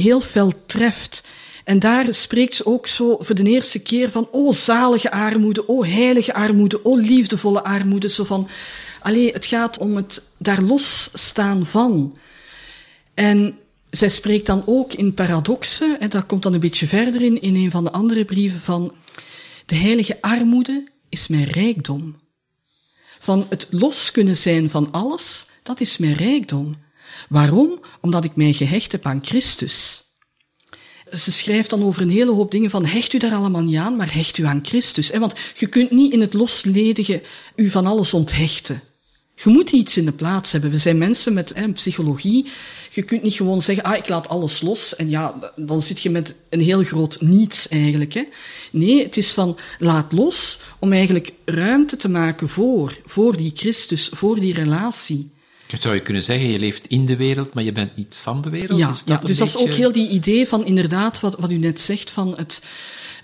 heel fel treft. En daar spreekt ze ook zo voor de eerste keer van, oh zalige armoede, oh heilige armoede, oh liefdevolle armoede. Zo van, allee, het gaat om het daar losstaan van. En zij spreekt dan ook in paradoxen, en dat komt dan een beetje verder in, in een van de andere brieven van, de heilige armoede is mijn rijkdom. Van het los kunnen zijn van alles, dat is mijn rijkdom. Waarom? Omdat ik mij gehecht heb aan Christus. Ze schrijft dan over een hele hoop dingen van hecht u daar allemaal niet aan, maar hecht u aan Christus. Want je kunt niet in het losledige u van alles onthechten. Je moet iets in de plaats hebben. We zijn mensen met psychologie. Je kunt niet gewoon zeggen, ah, ik laat alles los. En ja, dan zit je met een heel groot niets eigenlijk. Hè. Nee, het is van, laat los om eigenlijk ruimte te maken voor, voor die Christus, voor die relatie. Zou je kunnen zeggen, je leeft in de wereld, maar je bent niet van de wereld? Ja, ja dus dat is ook heel die idee van inderdaad, wat, wat u net zegt, van het,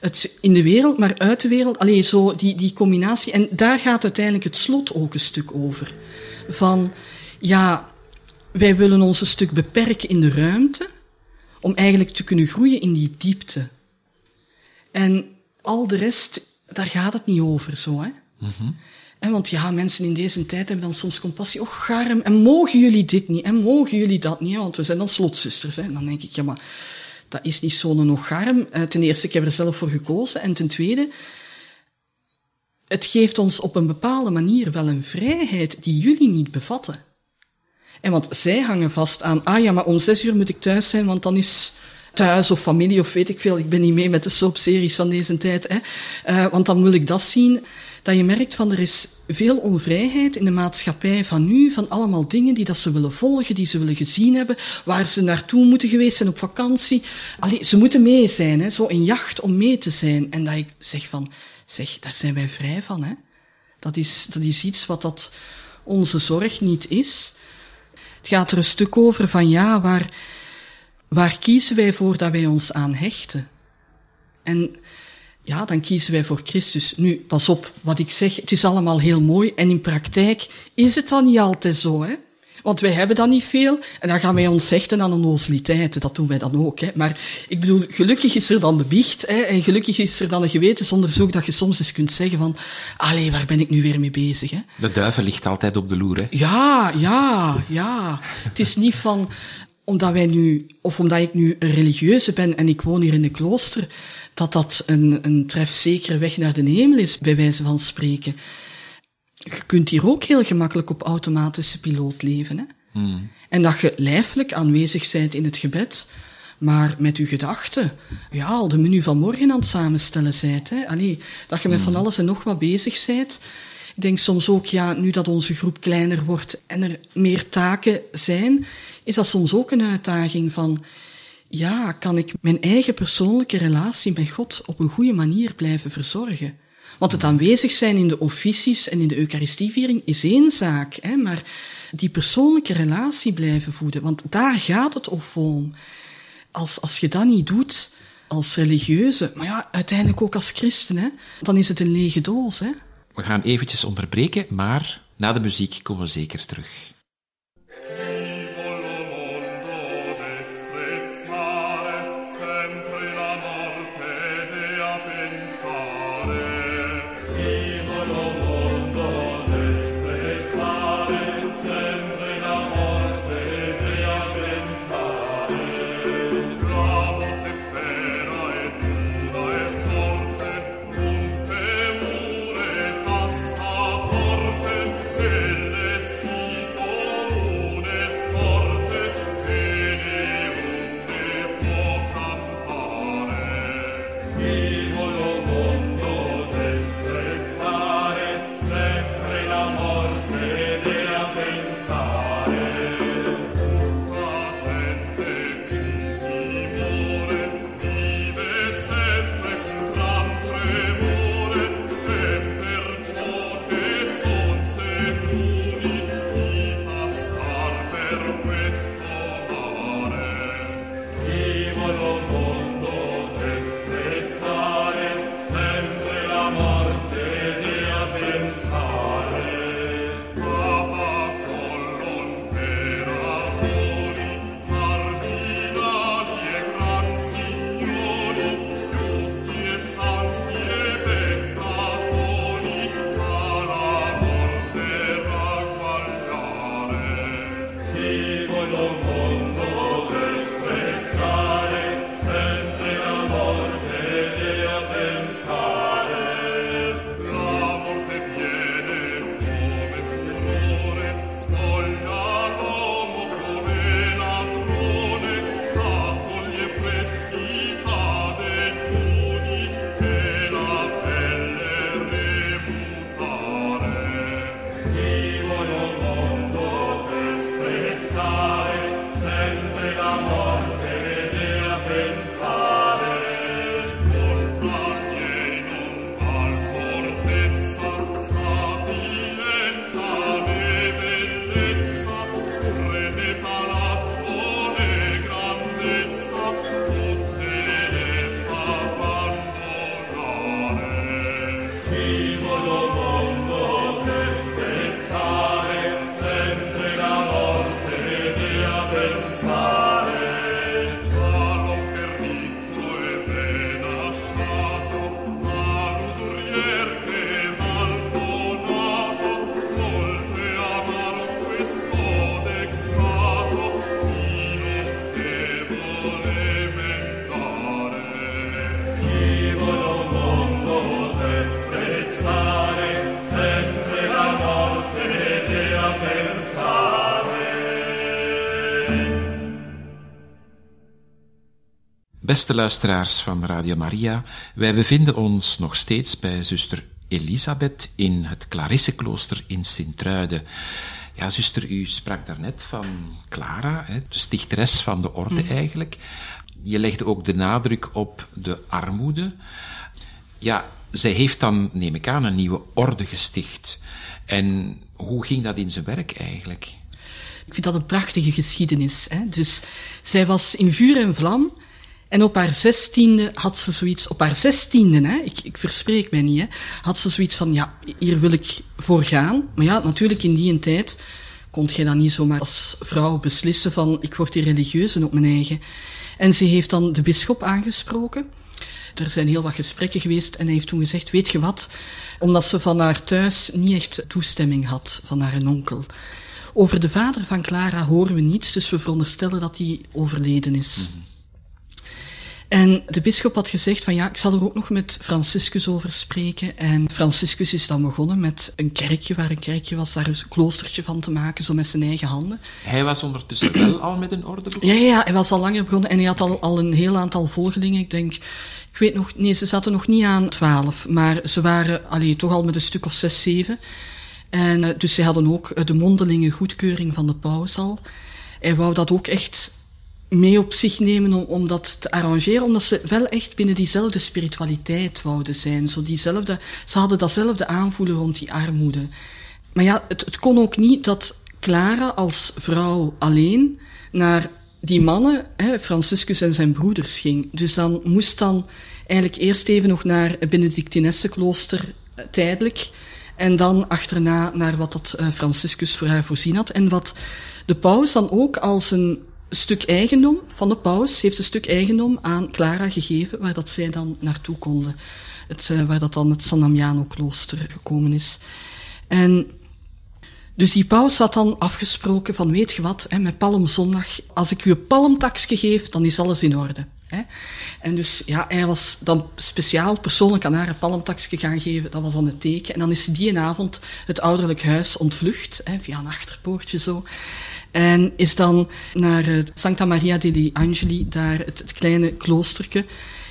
het in de wereld, maar uit de wereld. Alleen zo die, die combinatie. En daar gaat uiteindelijk het slot ook een stuk over. Van, ja, wij willen ons een stuk beperken in de ruimte, om eigenlijk te kunnen groeien in die diepte. En al de rest, daar gaat het niet over zo, hè. Mm want ja, mensen in deze tijd hebben dan soms compassie. Oh, garm, en mogen jullie dit niet? En mogen jullie dat niet? Want we zijn dan slotzusters. En dan denk ik, ja, maar dat is niet zo'n ogarm. Eh, ten eerste, ik heb er zelf voor gekozen. En ten tweede, het geeft ons op een bepaalde manier wel een vrijheid die jullie niet bevatten. En want zij hangen vast aan, ah ja, maar om zes uur moet ik thuis zijn, want dan is thuis of familie of weet ik veel. Ik ben niet mee met de soapseries van deze tijd. Hè. Uh, want dan wil ik dat zien. Dat je merkt van er is veel onvrijheid in de maatschappij van nu, van allemaal dingen die dat ze willen volgen, die ze willen gezien hebben, waar ze naartoe moeten geweest zijn op vakantie. Allee, ze moeten mee zijn, hè, zo een jacht om mee te zijn. En dat ik zeg van, zeg, daar zijn wij vrij van. Hè. Dat, is, dat is iets wat dat onze zorg niet is. Het gaat er een stuk over van ja, waar Waar kiezen wij voor dat wij ons aan hechten? En ja, dan kiezen wij voor Christus. Nu, pas op, wat ik zeg, het is allemaal heel mooi. En in praktijk is het dan niet altijd zo, hè? Want wij hebben dan niet veel en dan gaan wij ons hechten aan een nozeliteiten. Dat doen wij dan ook. Hè. Maar ik bedoel, gelukkig is er dan de biecht hè, en gelukkig is er dan een gewetensonderzoek dat je soms eens kunt zeggen van, allee, waar ben ik nu weer mee bezig? Hè? De duivel ligt altijd op de loer, hè? Ja, ja, ja. Het is niet van, omdat wij nu, of omdat ik nu een religieuze ben en ik woon hier in een klooster, dat dat een, een trefzekere weg naar de hemel is, bij wijze van spreken. Je kunt hier ook heel gemakkelijk op automatische piloot leven. Hè? Hmm. En dat je lijfelijk aanwezig bent in het gebed, maar met uw gedachten, ja, al de menu van morgen aan het samenstellen zijt. Hè? Allee, dat je met van hmm. alles en nog wat bezig bent. Ik denk soms ook, ja, nu dat onze groep kleiner wordt en er meer taken zijn, is dat soms ook een uitdaging van, ja, kan ik mijn eigen persoonlijke relatie met God op een goede manier blijven verzorgen? Want het aanwezig zijn in de officies en in de Eucharistieviering is één zaak, hè, maar die persoonlijke relatie blijven voeden, want daar gaat het om. Als, als je dat niet doet, als religieuze, maar ja, uiteindelijk ook als christen, hè, dan is het een lege doos. Hè. We gaan eventjes onderbreken, maar na de muziek komen we zeker terug. Beste luisteraars van Radio Maria, wij bevinden ons nog steeds bij zuster Elisabeth in het Clarisseklooster in Sint-Truiden. Ja, zuster, u sprak daarnet van Clara, de stichteres van de orde mhm. eigenlijk. Je legde ook de nadruk op de armoede. Ja, zij heeft dan, neem ik aan, een nieuwe orde gesticht. En hoe ging dat in zijn werk eigenlijk? Ik vind dat een prachtige geschiedenis. Hè? Dus zij was in vuur en vlam en op haar zestiende had ze zoiets, op haar zestiende, hè, ik, ik verspreek mij niet, hè, had ze zoiets van, ja, hier wil ik voor gaan. Maar ja, natuurlijk in die tijd kon je dan niet zomaar als vrouw beslissen van, ik word hier religieuze op mijn eigen. En ze heeft dan de bisschop aangesproken. Er zijn heel wat gesprekken geweest en hij heeft toen gezegd, weet je wat, omdat ze van haar thuis niet echt toestemming had van haar onkel. Over de vader van Clara horen we niets, dus we veronderstellen dat hij overleden is. Mhm. En de bisschop had gezegd van ja, ik zal er ook nog met Franciscus over spreken. En Franciscus is dan begonnen met een kerkje, waar een kerkje was, daar een kloostertje van te maken, zo met zijn eigen handen. Hij was ondertussen wel al met een orde begonnen? Ja, ja, hij was al langer begonnen en hij had al, al een heel aantal volgelingen. Ik denk, ik weet nog, nee, ze zaten nog niet aan twaalf, maar ze waren allee, toch al met een stuk of zes, zeven. En uh, dus ze hadden ook uh, de mondelinge goedkeuring van de paus al. Hij wou dat ook echt mee op zich nemen om, om dat te arrangeren, omdat ze wel echt binnen diezelfde spiritualiteit wouden zijn. Zo diezelfde, ze hadden datzelfde aanvoelen rond die armoede. Maar ja, het, het kon ook niet dat Clara als vrouw alleen naar die mannen, hè, Franciscus en zijn broeders, ging. Dus dan moest dan eigenlijk eerst even nog naar het Benedictinessenklooster, eh, tijdelijk, en dan achterna naar wat dat uh, Franciscus voor haar voorzien had. En wat de paus dan ook als een stuk eigendom van de paus, heeft een stuk eigendom aan Clara gegeven, waar dat zij dan naartoe konden. Het, uh, waar dat dan het San Damiano-klooster gekomen is. En dus die paus had dan afgesproken van, weet je wat, hè, met Palmzondag, als ik u een palmtaksje geef, dan is alles in orde. Hè. En dus ja, hij was dan speciaal persoonlijk aan haar een palmtaksje gaan geven, dat was dan het teken. En dan is die avond het ouderlijk huis ontvlucht, hè, via een achterpoortje zo. En is dan naar het Santa Maria degli Angeli, daar het, het kleine kloosterke,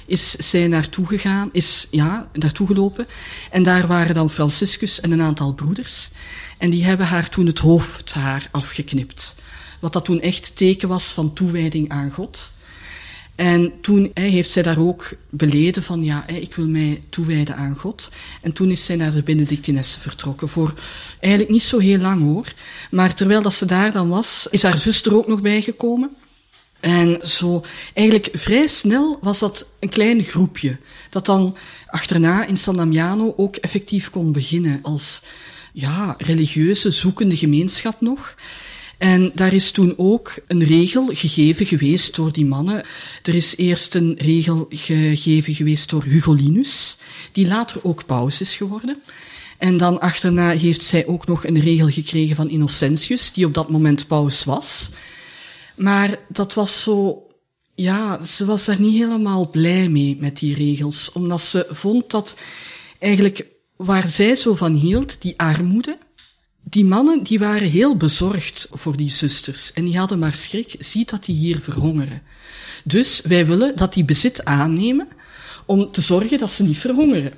is zij naartoe gegaan, is ja, naartoe gelopen. En daar waren dan Franciscus en een aantal broeders. En die hebben haar toen het hoofdhaar afgeknipt. Wat dat toen echt teken was van toewijding aan God. En toen hè, heeft zij daar ook beleden van, ja, hè, ik wil mij toewijden aan God. En toen is zij naar de Benedictinesse vertrokken, voor eigenlijk niet zo heel lang hoor. Maar terwijl dat ze daar dan was, is haar zuster ook nog bijgekomen. En zo, eigenlijk vrij snel was dat een klein groepje, dat dan achterna in San Damiano ook effectief kon beginnen als, ja, religieuze zoekende gemeenschap nog. En daar is toen ook een regel gegeven geweest door die mannen. Er is eerst een regel gegeven geweest door Hugolinus, die later ook paus is geworden. En dan achterna heeft zij ook nog een regel gekregen van Innocentius, die op dat moment paus was. Maar dat was zo, ja, ze was daar niet helemaal blij mee met die regels, omdat ze vond dat eigenlijk waar zij zo van hield, die armoede, die mannen die waren heel bezorgd voor die zusters en die hadden maar schrik, ziet dat die hier verhongeren. Dus wij willen dat die bezit aannemen om te zorgen dat ze niet verhongeren.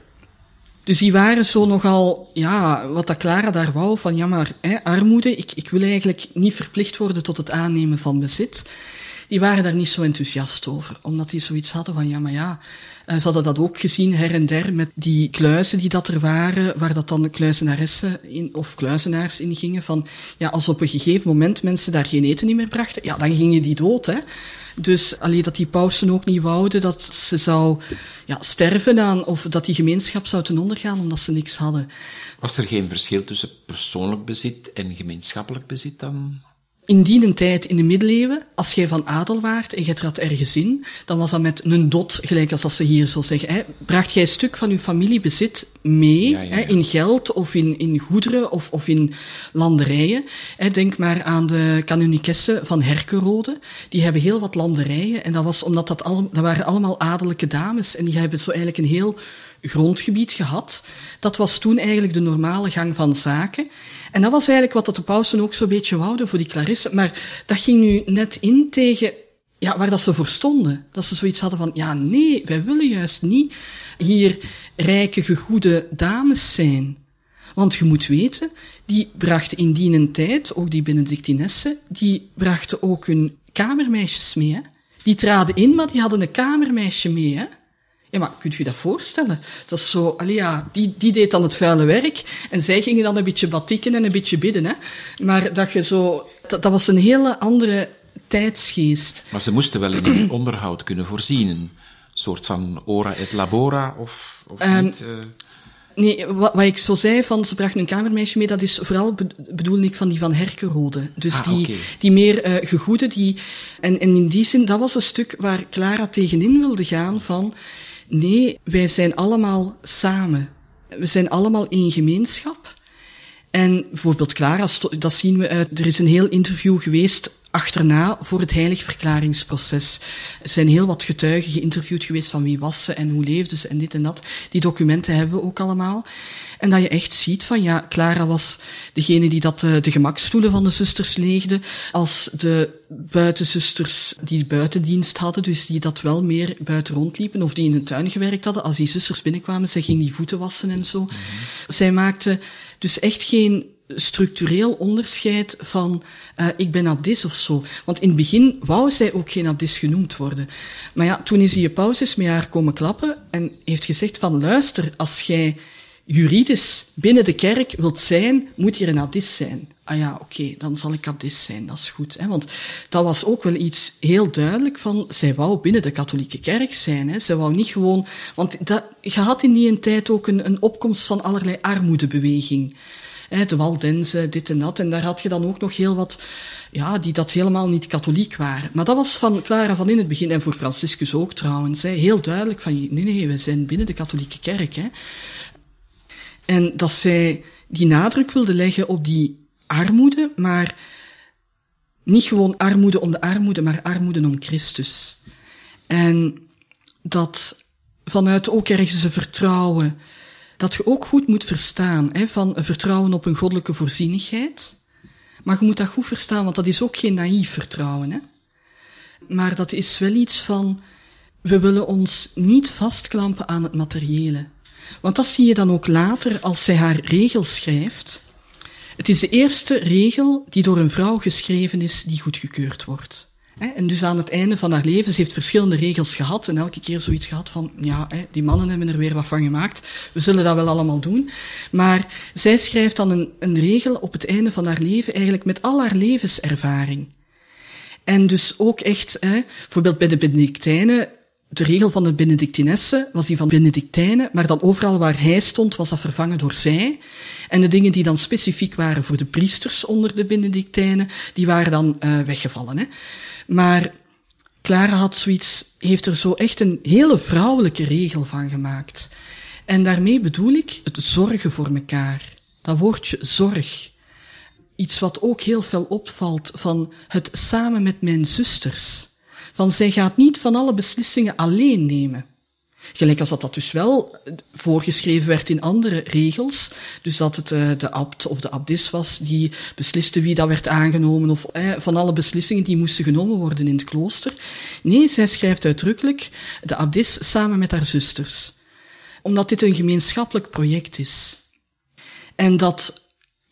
Dus die waren zo nogal, ja, wat dat Clara daar wou, van ja maar, hè, armoede, ik, ik wil eigenlijk niet verplicht worden tot het aannemen van bezit. Die waren daar niet zo enthousiast over, omdat die zoiets hadden van ja maar ja, uh, ze hadden dat ook gezien her en der met die kluizen die dat er waren, waar dat dan de kluizenaressen in, of kluizenaars in gingen. Van, ja, als op een gegeven moment mensen daar geen eten meer brachten, ja, dan gingen die dood, hè. Dus alleen dat die pausen ook niet wouden dat ze zou ja, sterven aan, of dat die gemeenschap zou ten onder gaan omdat ze niks hadden. Was er geen verschil tussen persoonlijk bezit en gemeenschappelijk bezit dan? In die tijd, in de middeleeuwen, als jij van adel waart en je trad ergens in, dan was dat met een dot, gelijk als als ze hier zo zeggen. Hè, bracht jij een stuk van je familiebezit mee, Hè, in geld of in, in goederen of, of in landerijen. Hè, denk maar aan de kanunikessen van Herkerode. Die hebben heel wat landerijen en dat was omdat dat, al, dat waren allemaal adellijke dames en die hebben zo eigenlijk een heel grondgebied gehad. Dat was toen eigenlijk de normale gang van zaken. En dat was eigenlijk wat de pausen ook zo'n beetje wouden voor die Clarisse. Maar dat ging nu net in tegen ja, waar dat ze voor stonden. Dat ze zoiets hadden van, ja nee, wij willen juist niet hier rijke, gegoede dames zijn. Want je moet weten, die brachten in die tijd, ook die Benedictinessen, die brachten ook hun kamermeisjes mee. Die traden in, maar die hadden een kamermeisje mee. Hè? Ja, maar kunt je dat voorstellen? Dat is zo, allee, ja, die, die deed dan het vuile werk en zij gingen dan een beetje batikken en een beetje bidden. Hè? Maar dat je zo, dat, dat was een hele andere tijdsgeest. Maar ze moesten wel in een onderhoud kunnen voorzien. Een soort van ora et labora, of, of um, niet? Uh... Nee, wat, wat, ik zo zei, van ze brachten een kamermeisje mee, dat is vooral bedoel ik van die van Herkenrode. Dus ah, die, die meer uh, gegoede, die, en, en in die zin, dat was een stuk waar Clara tegenin wilde gaan van, nee, wij zijn allemaal samen. We zijn allemaal in gemeenschap. En bijvoorbeeld Clara, dat zien we uit, er is een heel interview geweest achterna voor het heiligverklaringsproces. Er zijn heel wat getuigen geïnterviewd geweest van wie was ze en hoe leefde ze en dit en dat. Die documenten hebben we ook allemaal. En dat je echt ziet van ja, Clara was degene die dat de, eh, de gemakstoelen van de zusters leegde, als de buitenzusters die buitendienst hadden, dus die dat wel meer buiten rondliepen of die in de tuin gewerkt hadden, als die zusters binnenkwamen, zij ging die voeten wassen en zo. Mhm. Zij maakte dus echt geen structureel onderscheid van uh, ik ben abdis of zo. Want in het begin wou zij ook geen abdis genoemd worden. Maar ja, toen is hij pauzes met haar komen klappen en heeft gezegd van luister, als jij juridisch binnen de kerk wilt zijn, moet hier een abdis zijn. Ah ja, oké, dan zal ik abdis zijn, dat is goed. Hè? Want dat was ook wel iets heel duidelijk van, zij wou binnen de katholieke kerk zijn. Hè? Zij wou niet gewoon, want dat, je had in die tijd ook een, een opkomst van allerlei armoedebeweging de Waldense, dit en dat. En daar had je dan ook nog heel wat, ja, die dat helemaal niet katholiek waren. Maar dat was van Clara van in het begin, en voor Franciscus ook trouwens, hè, heel duidelijk van, nee, nee, we zijn binnen de katholieke kerk. Hè. En dat zij die nadruk wilde leggen op die armoede, maar niet gewoon armoede om de armoede, maar armoede om Christus. En dat vanuit ook ergens een vertrouwen dat je ook goed moet verstaan, hè, van vertrouwen op een goddelijke voorzienigheid. Maar je moet dat goed verstaan, want dat is ook geen naïef vertrouwen. Hè. Maar dat is wel iets van, we willen ons niet vastklampen aan het materiële. Want dat zie je dan ook later als zij haar regel schrijft. Het is de eerste regel die door een vrouw geschreven is die goedgekeurd wordt. En dus aan het einde van haar leven, ze heeft verschillende regels gehad en elke keer zoiets gehad van, ja, die mannen hebben er weer wat van gemaakt, we zullen dat wel allemaal doen. Maar zij schrijft dan een, een regel op het einde van haar leven, eigenlijk met al haar levenservaring. En dus ook echt, hè, bijvoorbeeld bij de Benedictijnen, de regel van de Benedictinessen was die van Benedictijnen, maar dan overal waar hij stond was dat vervangen door zij. En de dingen die dan specifiek waren voor de priesters onder de Benedictijnen, die waren dan uh, weggevallen. Hè. Maar Clara had zoiets, heeft er zo echt een hele vrouwelijke regel van gemaakt. En daarmee bedoel ik het zorgen voor elkaar. Dat woordje zorg. Iets wat ook heel veel opvalt van het samen met mijn zusters. Van zij gaat niet van alle beslissingen alleen nemen. Gelijk als dat, dat dus wel voorgeschreven werd in andere regels. Dus dat het uh, de abt of de abdis was die besliste wie dat werd aangenomen of eh, van alle beslissingen die moesten genomen worden in het klooster. Nee, zij schrijft uitdrukkelijk de abdis samen met haar zusters. Omdat dit een gemeenschappelijk project is. En dat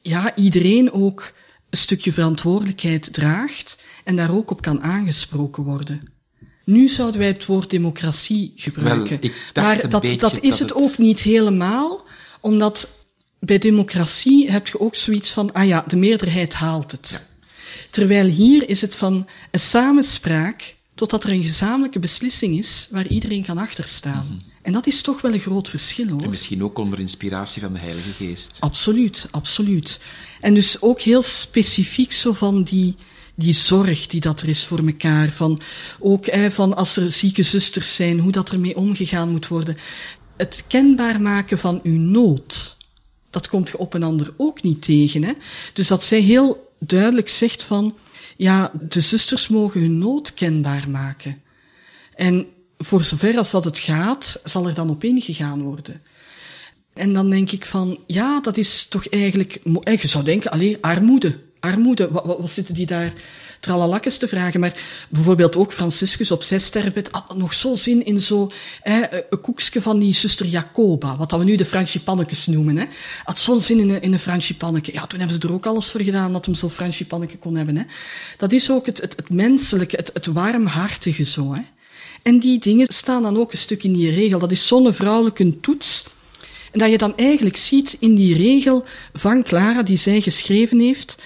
ja, iedereen ook een stukje verantwoordelijkheid draagt en daar ook op kan aangesproken worden. Nu zouden wij het woord democratie gebruiken. maar dat, dat is het, ook niet helemaal, omdat bij democratie heb je ook zoiets van, ah ja, de meerderheid haalt het. Terwijl hier is het van een samenspraak totdat er een gezamenlijke beslissing is waar iedereen kan achterstaan. Mm En dat is toch wel een groot verschil hoor. En misschien ook onder inspiratie van de Heilige Geest. Absoluut, absoluut. En dus ook heel specifiek zo van die, die zorg die dat er is voor elkaar. Van, ook van als er zieke zusters zijn, hoe dat ermee omgegaan moet worden. Het kenbaar maken van uw nood, dat komt je op een ander ook niet tegen. Hè? Dus dat zij heel duidelijk zegt van, ja, de zusters mogen hun nood kenbaar maken. En voor zover als dat het gaat, zal er dan op ingegaan worden. En dan denk ik van, ja, dat is toch eigenlijk, je zou denken, alleen armoede armoede, wat, wat, zitten die daar tralalakkes te vragen? Maar bijvoorbeeld ook Franciscus op zijn sterfbed had nog zo zin in zo een koekje van die zuster Jacoba, wat dat we nu de Fransipannekes noemen. Hè. Had zo'n zin in een, in een. Ja, toen hebben ze er ook alles voor gedaan dat hem zo Fransipanneke kon hebben. Hè. Dat is ook het, het, menselijke, het, het warmhartige zo. Hè. En die dingen staan dan ook een stuk in die regel. Dat is zo'n vrouwelijke toets en dat je dan eigenlijk ziet in die regel van Clara, die zij geschreven heeft,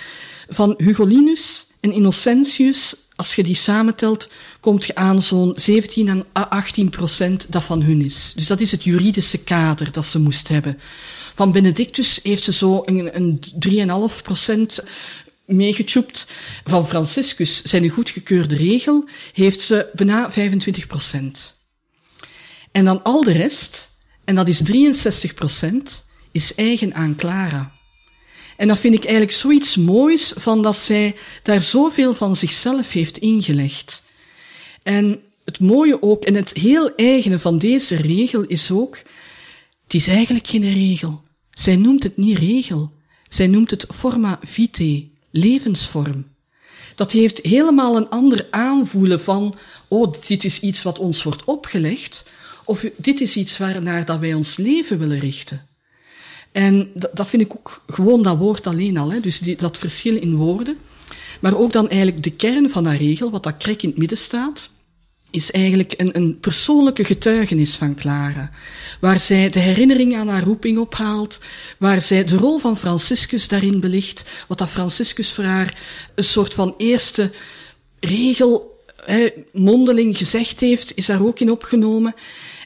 van Hugolinus en Innocentius, als je die samentelt, komt je aan zo'n 17 en 18 procent dat van hun is. Dus dat is het juridische kader dat ze moest hebben. Van Benedictus heeft ze zo een, een 3,5 procent meegechoept. Van Franciscus, zijn goedgekeurde regel, heeft ze bijna 25 procent. En dan al de rest, en dat is 63 procent, is eigen aan Clara. En dat vind ik eigenlijk zoiets moois van dat zij daar zoveel van zichzelf heeft ingelegd. En het mooie ook, en het heel eigene van deze regel is ook, het is eigenlijk geen regel. Zij noemt het niet regel. Zij noemt het forma vitae, levensvorm. Dat heeft helemaal een ander aanvoelen van, oh, dit is iets wat ons wordt opgelegd, of dit is iets waarnaar dat wij ons leven willen richten. En dat, vind ik ook gewoon dat woord alleen al, hè? dus die, dat verschil in woorden. Maar ook dan eigenlijk de kern van dat regel, wat dat krek in het midden staat, is eigenlijk een, een persoonlijke getuigenis van Clara, waar zij de herinnering aan haar roeping ophaalt, waar zij de rol van Franciscus daarin belicht, wat dat Franciscus voor haar een soort van eerste regel, hè, mondeling gezegd heeft, is daar ook in opgenomen.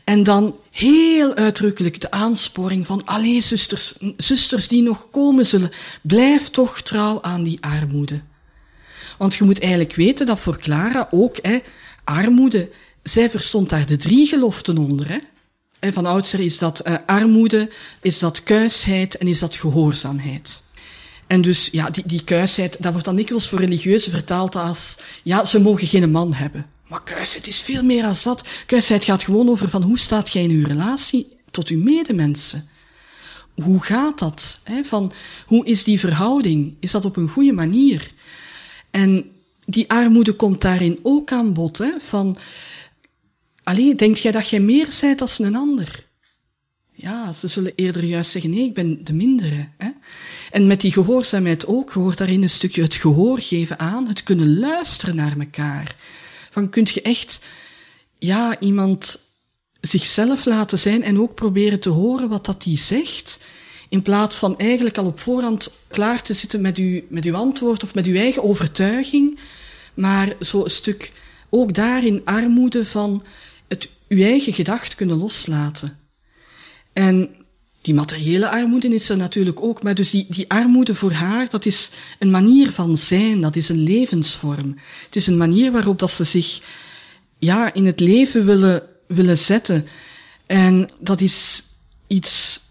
En dan heel uitdrukkelijk de aansporing van, allee zusters, zusters die nog komen zullen, blijf toch trouw aan die armoede. Want je moet eigenlijk weten dat voor Clara ook, hè, armoede, zij verstond daar de drie geloften onder. Hè. En van oudsher is dat uh, armoede, is dat kuisheid en is dat gehoorzaamheid. En dus, ja, die, die kuisheid, dat wordt dan dikwijls voor religieuzen vertaald als, ja, ze mogen geen man hebben. Maar kuisheid is veel meer dan dat. Kuisheid gaat gewoon over van hoe staat jij in uw relatie tot uw medemensen? Hoe gaat dat? Hè? Van, hoe is die verhouding? Is dat op een goede manier? En die armoede komt daarin ook aan bod. Hè? Van, alleen, denk jij dat jij meer zijt als een ander? Ja, ze zullen eerder juist zeggen, nee, ik ben de mindere. Hè? En met die gehoorzaamheid ook, hoort daarin een stukje het gehoor geven aan, het kunnen luisteren naar elkaar. Van kunt je echt, ja, iemand zichzelf laten zijn en ook proberen te horen wat dat die zegt, in plaats van eigenlijk al op voorhand klaar te zitten met uw, met uw antwoord of met uw eigen overtuiging, maar zo een stuk ook daarin armoede van het uw eigen gedacht kunnen loslaten. En die materiële armoede is er natuurlijk ook, maar dus die, die armoede voor haar, dat is een manier van zijn, dat is een levensvorm. Het is een manier waarop dat ze zich, ja, in het leven willen, willen zetten. En dat is iets,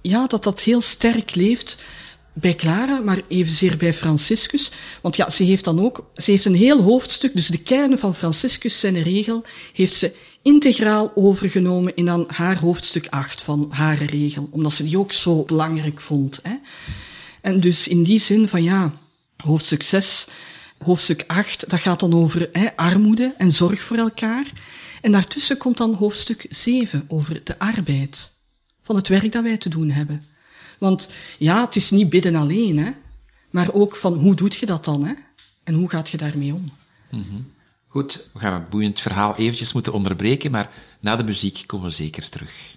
ja, dat dat heel sterk leeft bij Clara, maar evenzeer bij Franciscus. Want ja, ze heeft dan ook, ze heeft een heel hoofdstuk, dus de kern van Franciscus zijn regel, heeft ze integraal overgenomen in dan haar hoofdstuk 8 van haar regel, omdat ze die ook zo belangrijk vond. Hè. En dus in die zin van ja, hoofdstuk 6, hoofdstuk 8, dat gaat dan over hè, armoede en zorg voor elkaar. En daartussen komt dan hoofdstuk 7 over de arbeid, van het werk dat wij te doen hebben. Want ja, het is niet bidden alleen, hè, maar ook van hoe doet je dat dan, hè? En hoe gaat je daarmee om? Mm Goed, we gaan het boeiend verhaal eventjes moeten onderbreken, maar na de muziek komen we zeker terug.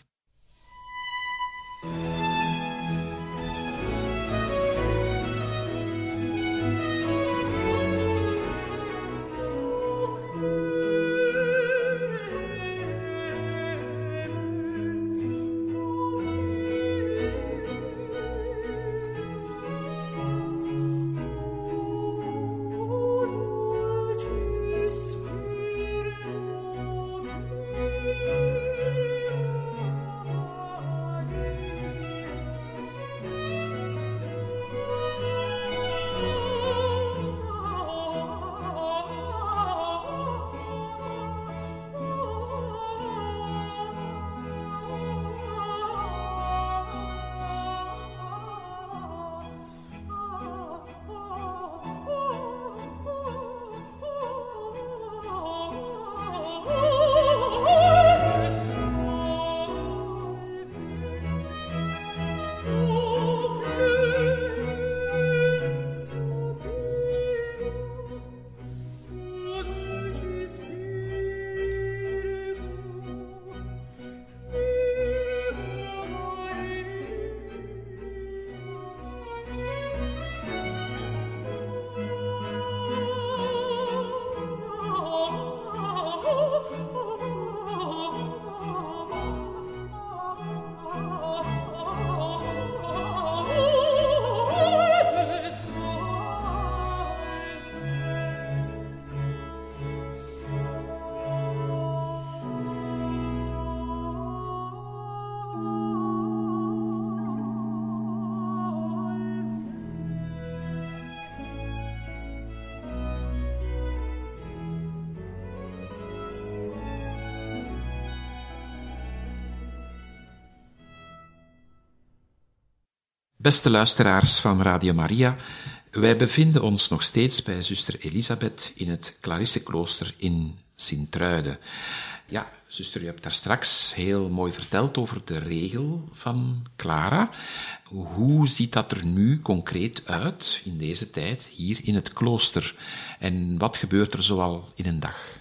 Beste luisteraars van Radio Maria, wij bevinden ons nog steeds bij zuster Elisabeth in het Clarisseklooster in Sint-Truiden. Ja, zuster, u hebt daar straks heel mooi verteld over de regel van Clara. Hoe ziet dat er nu concreet uit in deze tijd hier in het klooster? En wat gebeurt er zoal in een dag?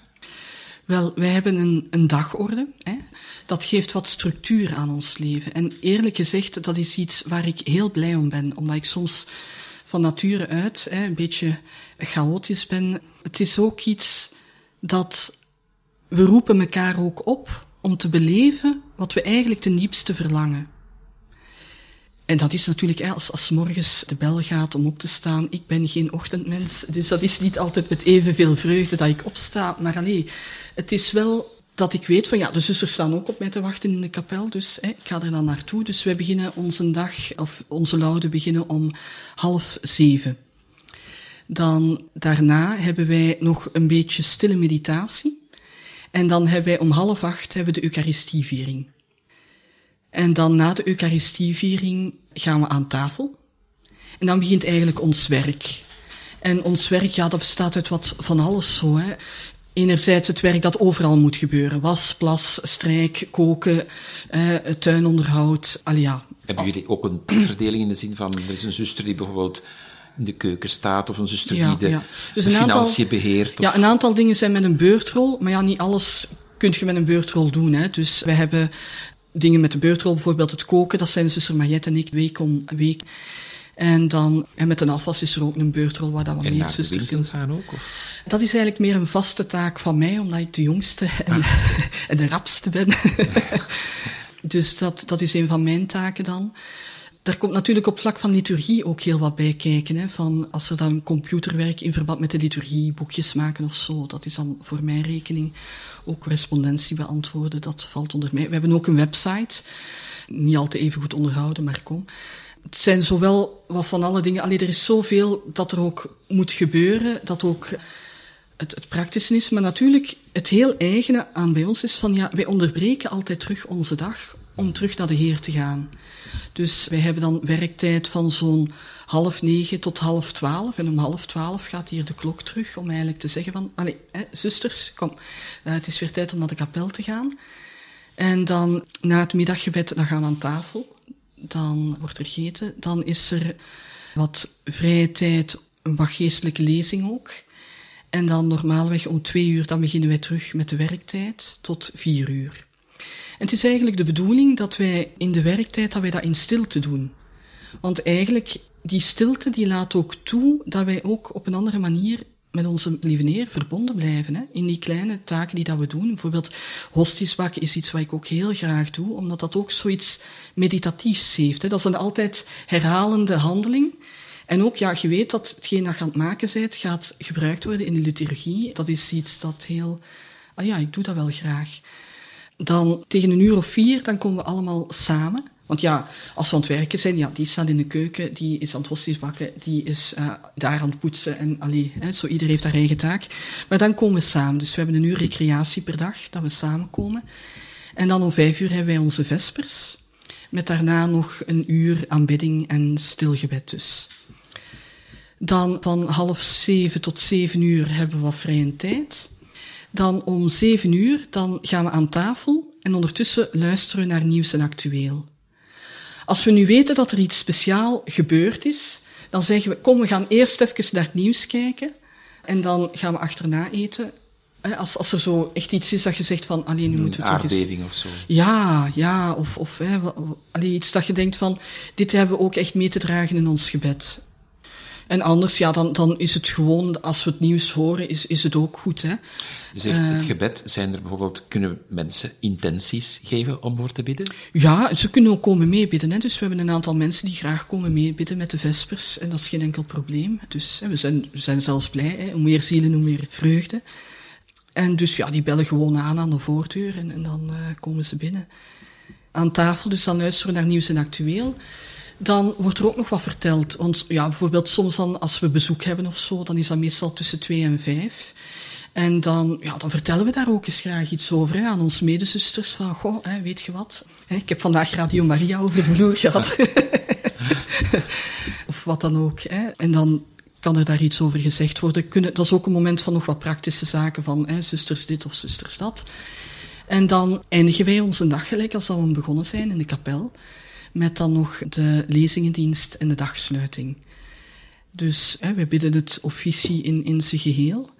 Wel, wij hebben een, een dagorde. Hè. Dat geeft wat structuur aan ons leven. En eerlijk gezegd, dat is iets waar ik heel blij om ben. Omdat ik soms van nature uit hè, een beetje chaotisch ben. Het is ook iets dat we roepen elkaar ook op om te beleven wat we eigenlijk ten diepste verlangen. En dat is natuurlijk als, als morgens de bel gaat om op te staan. Ik ben geen ochtendmens, dus dat is niet altijd met evenveel vreugde dat ik opsta. Maar alleen, het is wel dat ik weet van ja, de zusters staan ook op mij te wachten in de kapel, dus hè, ik ga er dan naartoe. Dus wij beginnen onze dag, of onze laude beginnen om half zeven. Dan daarna hebben wij nog een beetje stille meditatie. En dan hebben wij om half acht hebben we de Eucharistieviering. En dan na de Eucharistieviering gaan we aan tafel. En dan begint eigenlijk ons werk. En ons werk, ja, dat bestaat uit wat van alles zo. Hè. Enerzijds het werk dat overal moet gebeuren. Was, plas, strijk, koken, eh, tuinonderhoud, alia. Hebben jullie ook een verdeling in de zin van, er is een zuster die bijvoorbeeld in de keuken staat, of een zuster Ja, die de, ja. Dus de een aantal- financiën beheert? Of, Ja, een aantal dingen zijn met een beurtrol, maar ja, niet alles kun je met een beurtrol doen. Hè. Dus wij hebben dingen met de beurtrol, bijvoorbeeld het koken, dat zijn zuster Mariette en ik week om week. En dan, en met een afwas is er ook een beurtrol waar dat we en mee naar de zusters gaan ook? Of? Dat is eigenlijk meer een vaste taak van mij, omdat ik de jongste en, en de rapste ben. dus dat, dat is een van mijn taken dan. Daar komt natuurlijk op vlak van liturgie ook heel wat bij kijken. Hè, van als er dan computerwerk in verband met de liturgie, boekjes maken of zo, dat is dan voor mijn rekening. Ook correspondentie beantwoorden, dat valt onder mij. We hebben ook een website, niet altijd even goed onderhouden, maar kom. Het zijn zowel wat van alle dingen, alleen er is zoveel dat er ook moet gebeuren, dat ook het, het praktische is. Maar natuurlijk, het heel eigene aan bij ons is van, ja, wij onderbreken altijd terug onze dag om terug naar de Heer te gaan. Dus wij hebben dan werktijd van zo'n half negen tot half twaalf. En om half twaalf gaat hier de klok terug om eigenlijk te zeggen van, allee, hè, zusters, kom, eh, het is weer tijd om naar de kapel te gaan. En dan na het middaggebed, dan gaan we aan tafel. Dan wordt er gegeten. Dan is er wat vrije tijd, een wat geestelijke lezing ook. En dan normaalweg om twee uur, dan beginnen wij terug met de werktijd tot vier uur. Het is eigenlijk de bedoeling dat wij in de werktijd, dat wij dat in stilte doen. Want eigenlijk, die stilte die laat ook toe dat wij ook op een andere manier met onze lieve Heer verbonden blijven. Hè? In die kleine taken die dat we doen. Bijvoorbeeld hosties bakken is iets wat ik ook heel graag doe, omdat dat ook zoiets meditatiefs heeft. Hè? Dat is een altijd herhalende handeling. En ook, ja, je weet dat hetgeen dat je aan het maken bent, gaat gebruikt worden in de liturgie. Dat is iets dat heel... Ah ja, ik doe dat wel graag. Dan tegen een uur of vier, dan komen we allemaal samen. Want ja, als we aan het werken zijn, ja, die staat in de keuken, die is aan het hosties bakken, die is uh, daar aan het poetsen en allee, hè, zo ieder heeft haar eigen taak. Maar dan komen we samen. Dus we hebben een uur recreatie per dag, dat we samenkomen. En dan om vijf uur hebben wij onze vespers. Met daarna nog een uur aanbidding en stilgebed dus. Dan van half zeven tot zeven uur hebben we wat vrije tijd. Dan om zeven uur, dan gaan we aan tafel en ondertussen luisteren we naar nieuws en actueel. Als we nu weten dat er iets speciaal gebeurd is, dan zeggen we, kom, we gaan eerst even naar het nieuws kijken en dan gaan we achterna eten. Als, als er zo echt iets is dat je zegt van, alleen nu moeten we Een toch eens... aardbeving of zo. Ja, ja, of, of hè, allee, iets dat je denkt van, dit hebben we ook echt mee te dragen in ons gebed. En anders, ja, dan, dan is het gewoon, als we het nieuws horen, is, is het ook goed, hè. Je zegt, Eh. het gebed, zijn er bijvoorbeeld, kunnen mensen intenties geven om voor te bidden? Ja, ze kunnen ook komen meebidden. Hè. Dus we hebben een aantal mensen die graag komen meebidden met de vespers. En dat is geen enkel probleem. Dus hè, we, zijn, we zijn zelfs blij. Hè. Hoe meer zielen, hoe meer vreugde. En dus ja, die bellen gewoon aan aan de voordeur en, en dan eh, komen ze binnen. Aan tafel, dus dan luisteren we naar nieuws en actueel. Dan wordt er ook nog wat verteld. Want ja, bijvoorbeeld soms dan, als we bezoek hebben of zo, dan is dat meestal tussen twee en vijf. En dan, ja, dan vertellen we daar ook eens graag iets over hè, aan onze medezusters. Van, goh, hè, weet je wat? Hè, ik heb vandaag Radio Maria over de vloer gehad. of wat dan ook. Hè. En dan kan er daar iets over gezegd worden. Kunnen, dat is ook een moment van nog wat praktische zaken van hè, zusters dit of zusters dat. En dan eindigen wij onze dag gelijk als we begonnen zijn in de kapel. Met dan nog de lezingendienst en de dagsluiting. Dus hè, we bidden het officie in, in zijn geheel.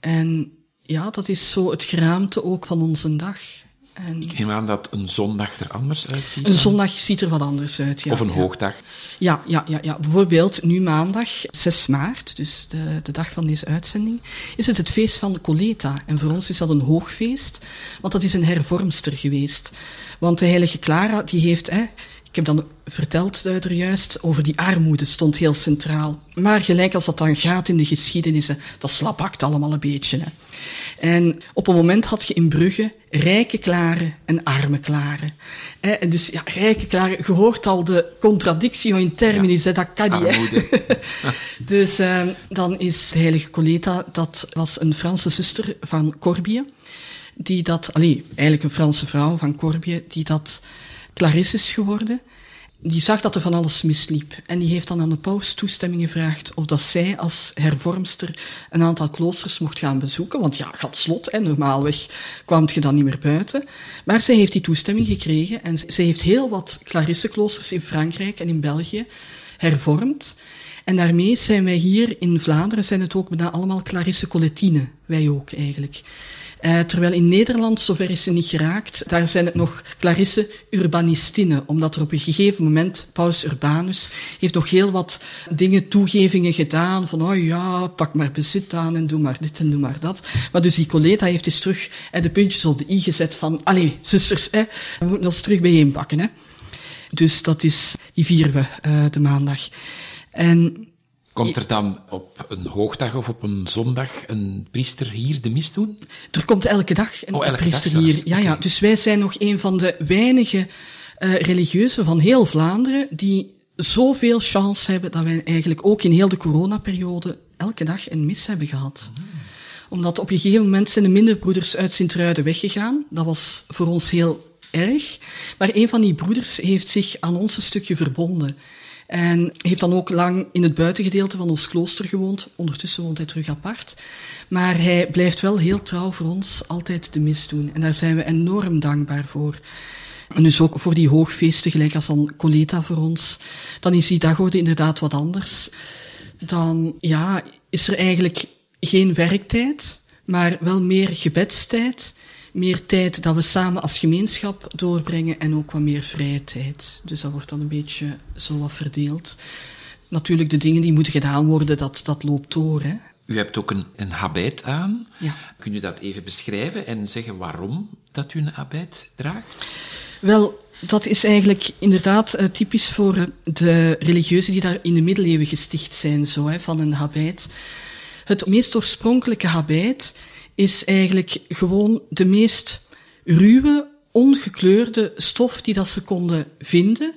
En ja, dat is zo het geraamte ook van onze dag. En ik neem aan dat een zondag er anders uitziet. Een zondag ziet er wat anders uit, ja. Of een hoogdag. Ja, ja, ja, ja. Bijvoorbeeld nu maandag, 6 maart, dus de, de dag van deze uitzending, is het het feest van de Coleta. En voor ons is dat een hoogfeest, want dat is een hervormster geweest. Want de heilige Clara, die heeft, hè, ik heb dan verteld er juist over die armoede, stond heel centraal. Maar gelijk als dat dan gaat in de geschiedenis, dat slapakt allemaal een beetje. Hè. En op een moment had je in Brugge rijke klaren en arme klaren. En dus ja, rijke klaren, je hoort al de contradictio in terminis, ja, dat kan niet. dus uh, dan is de heilige Coleta, dat was een Franse zuster van Corbië, die dat, allee, eigenlijk een Franse vrouw van Corbië, die dat Clarisse is geworden. Die zag dat er van alles misliep. En die heeft dan aan de paus toestemming gevraagd of dat zij als hervormster een aantal kloosters mocht gaan bezoeken. Want ja, gaat slot, en normaalweg kwam je dan niet meer buiten. Maar zij heeft die toestemming gekregen en zij heeft heel wat Clarisse-kloosters in Frankrijk en in België hervormd. En daarmee zijn wij hier in Vlaanderen, zijn het ook bijna allemaal Clarisse Colletine, wij ook eigenlijk. Uh, terwijl in Nederland, zover is ze niet geraakt, daar zijn het nog Clarisse Urbanistine, omdat er op een gegeven moment, Paus Urbanus, heeft nog heel wat dingen, toegevingen gedaan, van oh ja, pak maar bezit aan en doe maar dit en doe maar dat. Maar dus die Coleta heeft eens terug eh, de puntjes op de i gezet van, allee, zusters, eh, we moeten ons terug bijeenpakken. Hè. Dus dat is, die vieren we uh, de maandag. En Komt er dan op een hoogdag of op een zondag een priester hier de mis doen? Er komt elke dag een oh, elke priester dag hier. Ja, ja, dus wij zijn nog een van de weinige uh, religieuzen van heel Vlaanderen die zoveel chance hebben dat wij eigenlijk ook in heel de coronaperiode elke dag een mis hebben gehad. Mm. Omdat op een gegeven moment zijn de minderbroeders uit Sint-Truiden weggegaan. Dat was voor ons heel erg. Maar een van die broeders heeft zich aan ons een stukje verbonden. En heeft dan ook lang in het buitengedeelte van ons klooster gewoond. Ondertussen woont hij terug apart. Maar hij blijft wel heel trouw voor ons altijd de mis doen. En daar zijn we enorm dankbaar voor. En dus ook voor die hoogfeesten, gelijk als dan Coleta voor ons. Dan is die dagorde inderdaad wat anders. Dan, ja, is er eigenlijk geen werktijd, maar wel meer gebedstijd meer tijd dat we samen als gemeenschap doorbrengen en ook wat meer vrije tijd. Dus dat wordt dan een beetje zo wat verdeeld. Natuurlijk, de dingen die moeten gedaan worden, dat, dat loopt door. Hè. U hebt ook een, een habit aan. Ja. Kun je dat even beschrijven en zeggen waarom dat u een habit draagt? Wel, dat is eigenlijk inderdaad uh, typisch voor de religieuzen die daar in de middeleeuwen gesticht zijn, zo, hè, van een habit. Het meest oorspronkelijke habit is eigenlijk gewoon de meest ruwe, ongekleurde stof die dat ze konden vinden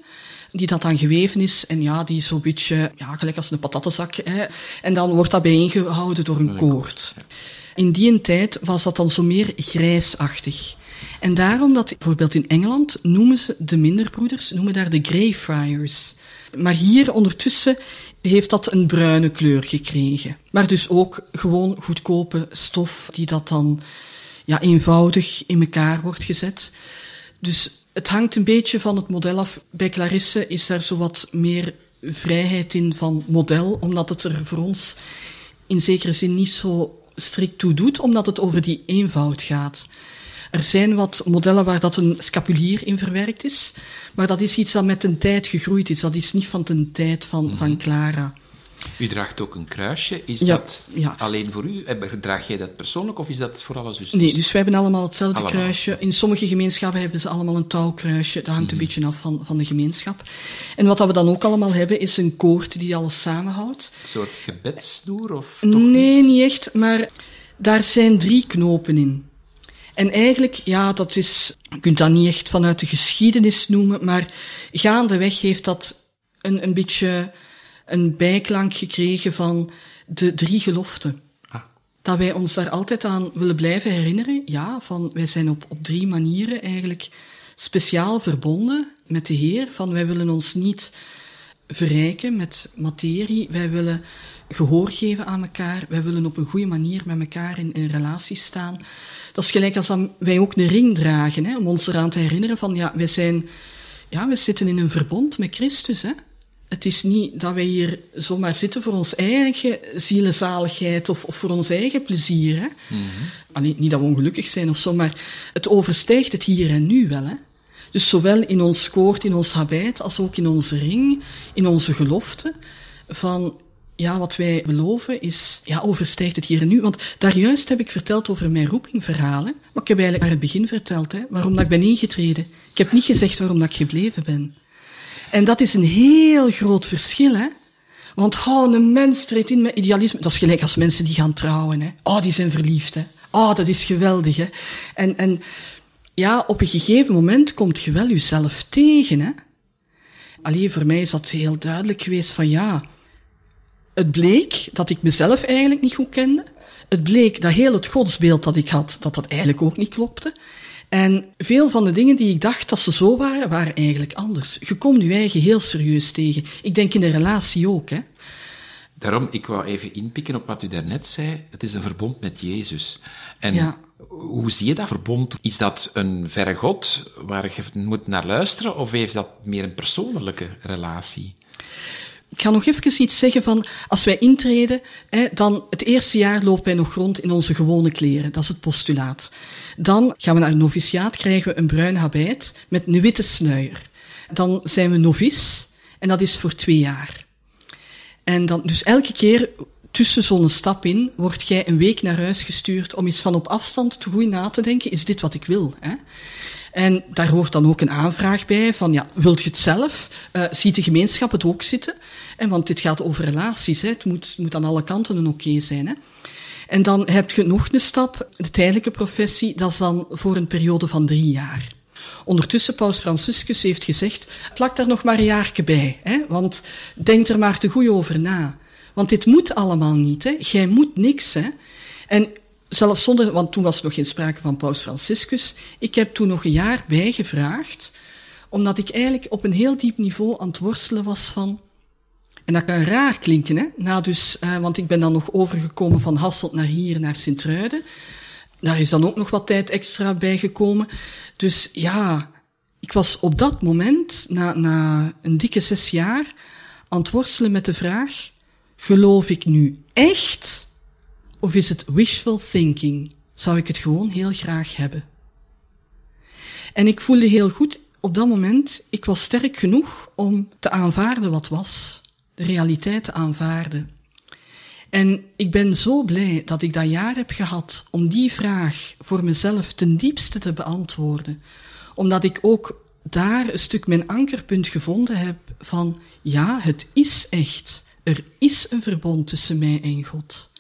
die dat dan geweven is en ja, die zo'n beetje, ja, gelijk als een patattenzak, hè. En dan wordt dat bijeengehouden door een koord. In die tijd was dat dan zo meer grijsachtig. En daarom dat, bijvoorbeeld in Engeland, noemen ze de minderbroeders, noemen daar de Greyfriars. Maar hier ondertussen heeft dat een bruine kleur gekregen. Maar dus ook gewoon goedkope stof die dat dan ja, eenvoudig in elkaar wordt gezet. Dus het hangt een beetje van het model af. Bij Clarisse is daar zo wat meer vrijheid in van model, omdat het er voor ons in zekere zin niet zo strikt toe doet, omdat het over die eenvoud gaat. Er zijn wat modellen waar dat een scapulier in verwerkt is, maar dat is iets dat met de tijd gegroeid is. Dat is niet van de tijd van, mm van Clara. U draagt ook een kruisje. Is dat alleen voor u? Draag jij dat persoonlijk of is dat voor alle zusters? Nee, dus wij hebben allemaal hetzelfde kruisje. In sommige gemeenschappen hebben ze allemaal een touwkruisje. Dat hangt een mhm. beetje af van, van de gemeenschap. En wat dat we dan ook allemaal hebben, is een koord die alles samenhoudt. Een soort gebedsstoer of toch Nee, niet? niet echt, maar daar zijn drie knopen in. En eigenlijk, ja, dat is, je kunt dat niet echt vanuit de geschiedenis noemen, maar gaandeweg heeft dat een, een beetje een bijklank gekregen van de drie geloften. Ah. Dat wij ons daar altijd aan willen blijven herinneren. Ja, van wij zijn op, op drie manieren eigenlijk speciaal verbonden met de Heer. Van wij willen ons niet verrijken met materie. Wij willen gehoor geven aan elkaar. Wij willen op een goede manier met elkaar in, in relatie staan. Dat is gelijk als dan wij ook een ring dragen, hè, om ons eraan te herinneren van, ja, wij zijn, ja, we zitten in een verbond met Christus, hè. Het is niet dat wij hier zomaar zitten voor ons eigen zielenzaligheid of, of voor ons eigen plezier. Hè? Mm niet dat we ongelukkig zijn of zo, maar het overstijgt het hier en nu wel. Hè? Dus zowel in ons koord, in ons habit, als ook in onze ring, in onze gelofte, van ja, wat wij beloven is, ja, overstijgt het hier en nu. Want daar juist heb ik verteld over mijn roepingverhalen. Maar ik heb eigenlijk naar het begin verteld, hè, waarom dat ik ben ingetreden. Ik heb niet gezegd waarom dat ik gebleven ben. En dat is een heel groot verschil, hè. Want, oh, een mens treedt in met idealisme. Dat is gelijk als mensen die gaan trouwen, hè. Oh, die zijn verliefd, hè. Oh, dat is geweldig, hè. En, en, ja, op een gegeven moment komt je wel jezelf tegen, hè. Alleen voor mij is dat heel duidelijk geweest van, ja, het bleek dat ik mezelf eigenlijk niet goed kende. Het bleek dat heel het godsbeeld dat ik had, dat dat eigenlijk ook niet klopte. En veel van de dingen die ik dacht dat ze zo waren, waren eigenlijk anders. Je komt je eigen heel serieus tegen. Ik denk in de relatie ook, hè. Daarom, ik wou even inpikken op wat u daarnet zei. Het is een verbond met Jezus. En Ja. hoe zie je dat verbond? Is dat een verre God waar je moet naar luisteren, of heeft dat meer een persoonlijke relatie? Ik ga nog even iets zeggen van, als wij intreden, hè, dan het eerste jaar lopen wij nog rond in onze gewone kleren. Dat is het postulaat. Dan gaan we naar een noviciaat, krijgen we een bruin habit met een witte sluier. Dan zijn we novice, en dat is voor twee jaar. En dan, dus elke keer tussen zo'n stap in, word jij een week naar huis gestuurd om eens van op afstand te goed na te denken, is dit wat ik wil? Hè? En daar hoort dan ook een aanvraag bij van, ja, wilt je het zelf? Uh, ziet de gemeenschap het ook zitten? En want dit gaat over relaties, hè? Het moet, moet aan alle kanten een oké zijn. Hè? En dan heb je nog een stap, de tijdelijke professie, dat is dan voor een periode van drie jaar. Ondertussen, Paus Franciscus heeft gezegd, plak daar nog maar een jaartje bij, hè? want denk er maar te goed over na. Want dit moet allemaal niet, hè? jij moet niks. Hè? En zelfs zonder, want toen was er nog geen sprake van Paus Franciscus, ik heb toen nog een jaar bijgevraagd, omdat ik eigenlijk op een heel diep niveau aan het worstelen was van, en dat kan raar klinken, hè? Na dus, uh, want ik ben dan nog overgekomen van Hasselt naar hier, naar Sint-Truiden. Daar is dan ook nog wat tijd extra bijgekomen. Dus ja, ik was op dat moment, na, na een dikke zes jaar, aan het worstelen met de vraag, geloof ik nu echt, of is het wishful thinking? Zou ik het gewoon heel graag hebben? En ik voelde heel goed, op dat moment, ik was sterk genoeg om te aanvaarden wat was, de realiteit te aanvaarden. En ik ben zo blij dat ik dat jaar heb gehad om die vraag voor mezelf ten diepste te beantwoorden. Omdat ik ook daar een stuk mijn ankerpunt gevonden heb van, ja, het is echt. Er is een verbond tussen mij en God.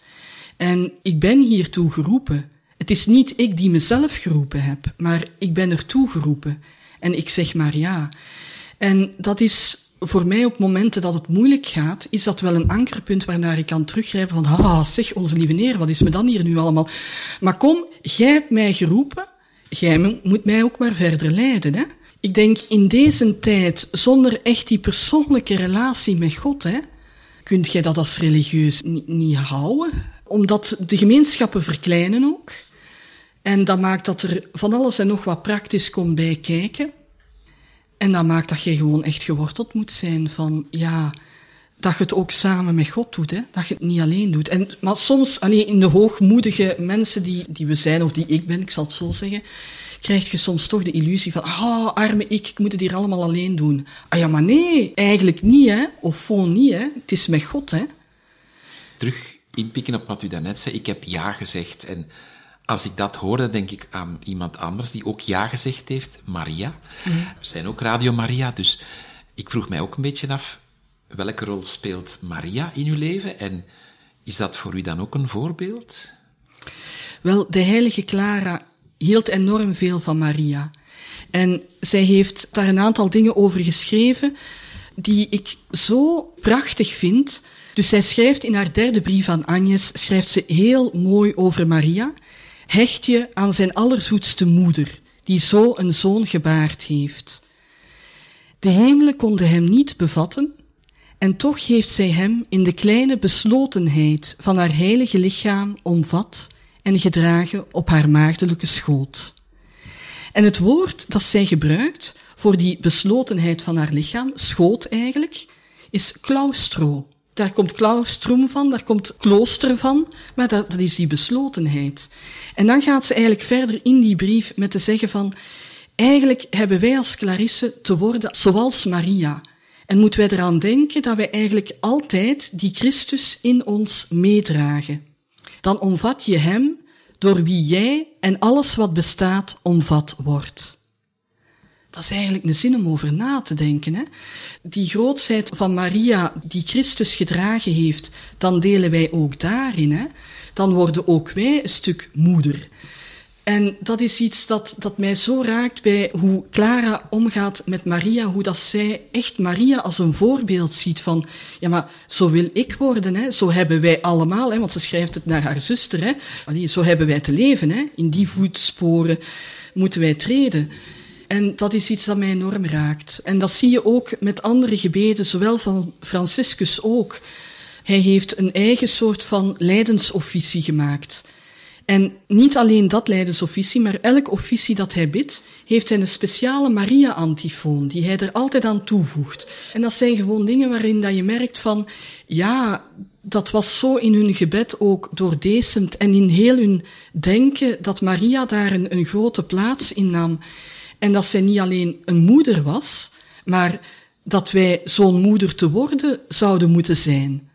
En ik ben hiertoe geroepen. Het is niet ik die mezelf geroepen heb, maar ik ben ertoe geroepen. En ik zeg maar ja. En dat is voor mij op momenten dat het moeilijk gaat, is dat wel een ankerpunt waarnaar ik kan teruggrijpen van, ah, zeg, onze lieve neer, wat is me dan hier nu allemaal? Maar kom, jij hebt mij geroepen, jij moet mij ook maar verder leiden, hè? Ik denk, in deze tijd, zonder echt die persoonlijke relatie met God, hè, kunt jij dat als religieus niet, niet houden. Omdat de gemeenschappen verkleinen ook. En dat maakt dat er van alles en nog wat praktisch komt bij kijken. En dat maakt dat je gewoon echt geworteld moet zijn van, ja, dat je het ook samen met God doet, hè? dat je het niet alleen doet. En, maar soms, alleen in de hoogmoedige mensen die, die we zijn, of die ik ben, ik zal het zo zeggen, krijg je soms toch de illusie van, ah, arme ik, ik moet het hier allemaal alleen doen. Ah ja, maar nee, eigenlijk niet, hè. Of gewoon niet, hè. Het is met God, hè. Terug inpikken op wat u daarnet zei, ik heb ja gezegd. En als ik dat hoor, dan denk ik aan iemand anders die ook ja gezegd heeft, Maria. We zijn ook Radio Maria, dus ik vroeg mij ook een beetje af, welke rol speelt Maria in uw leven? En is dat voor u dan ook een voorbeeld? Wel, de heilige Clara hield enorm veel van Maria. En zij heeft daar een aantal dingen over geschreven die ik zo prachtig vind. Dus zij schrijft in haar derde brief aan Agnes, schrijft ze heel mooi over Maria. Hecht je aan zijn allerzoetste moeder, die zo een zoon gebaard heeft. De hemelen konden hem niet bevatten, En toch heeft zij hem in de kleine beslotenheid van haar heilige lichaam omvat en gedragen op haar maagdelijke schoot. En het woord dat zij gebruikt voor die beslotenheid van haar lichaam, schoot eigenlijk, is claustro. Daar komt claustrum van, daar komt klooster van, maar dat, dat is die beslotenheid. En dan gaat ze eigenlijk verder in die brief met te zeggen van, eigenlijk hebben wij als Clarisse te worden zoals Maria. En moeten wij eraan denken dat wij eigenlijk altijd die Christus in ons meedragen. Dan omvat je hem door wie jij en alles wat bestaat omvat wordt. Dat is eigenlijk een zin om over na te denken. Hè? Die grootsheid van Maria, die Christus gedragen heeft, dan delen wij ook daarin. Hè? Dan worden ook wij een stuk moeder. En dat is iets dat, dat mij zo raakt bij hoe Clara omgaat met Maria, hoe dat zij echt Maria als een voorbeeld ziet van, ja maar zo wil ik worden, hè? zo hebben wij allemaal, hè? want ze schrijft het naar haar zuster, hè? Zo hebben wij te leven, hè? in die voetsporen moeten wij treden. En dat is iets dat mij enorm raakt. En dat zie je ook met andere gebeden, zowel van Franciscus ook. Hij heeft een eigen soort van lijdensofficie gemaakt. En niet alleen dat lijdensofficie, maar elk officie dat hij bidt, heeft hij een speciale Maria-antifoon, die hij er altijd aan toevoegt. En dat zijn gewoon dingen waarin dat je merkt van, ja, dat was zo in hun gebed ook doordecent en in heel hun denken dat Maria daar een, een grote plaats in nam. En dat zij niet alleen een moeder was, maar dat wij zo'n moeder te worden zouden moeten zijn.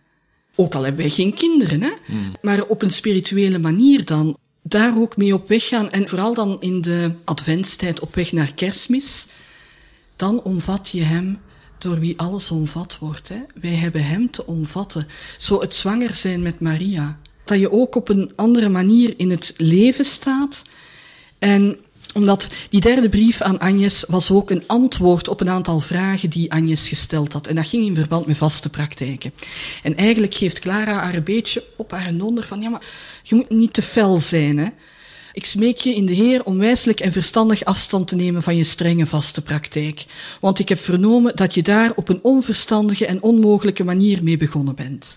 Ook al hebben wij geen kinderen, hè? Hmm. maar op een spirituele manier dan. Daar ook mee op weg gaan en vooral dan in de adventstijd op weg naar kerstmis. Dan omvat je hem door wie alles omvat wordt. Hè? Wij hebben hem te omvatten. Zo het zwanger zijn met Maria. Dat je ook op een andere manier in het leven staat. En omdat die derde brief aan Agnes was ook een antwoord op een aantal vragen die Agnes gesteld had. En dat ging in verband met vaste praktijken. En eigenlijk geeft Clara haar een beetje op haar nonder van, ja maar, je moet niet te fel zijn, hè. Ik smeek je in de Heer om wijselijk en verstandig afstand te nemen van je strenge vaste praktijk. Want ik heb vernomen dat je daar op een onverstandige en onmogelijke manier mee begonnen bent.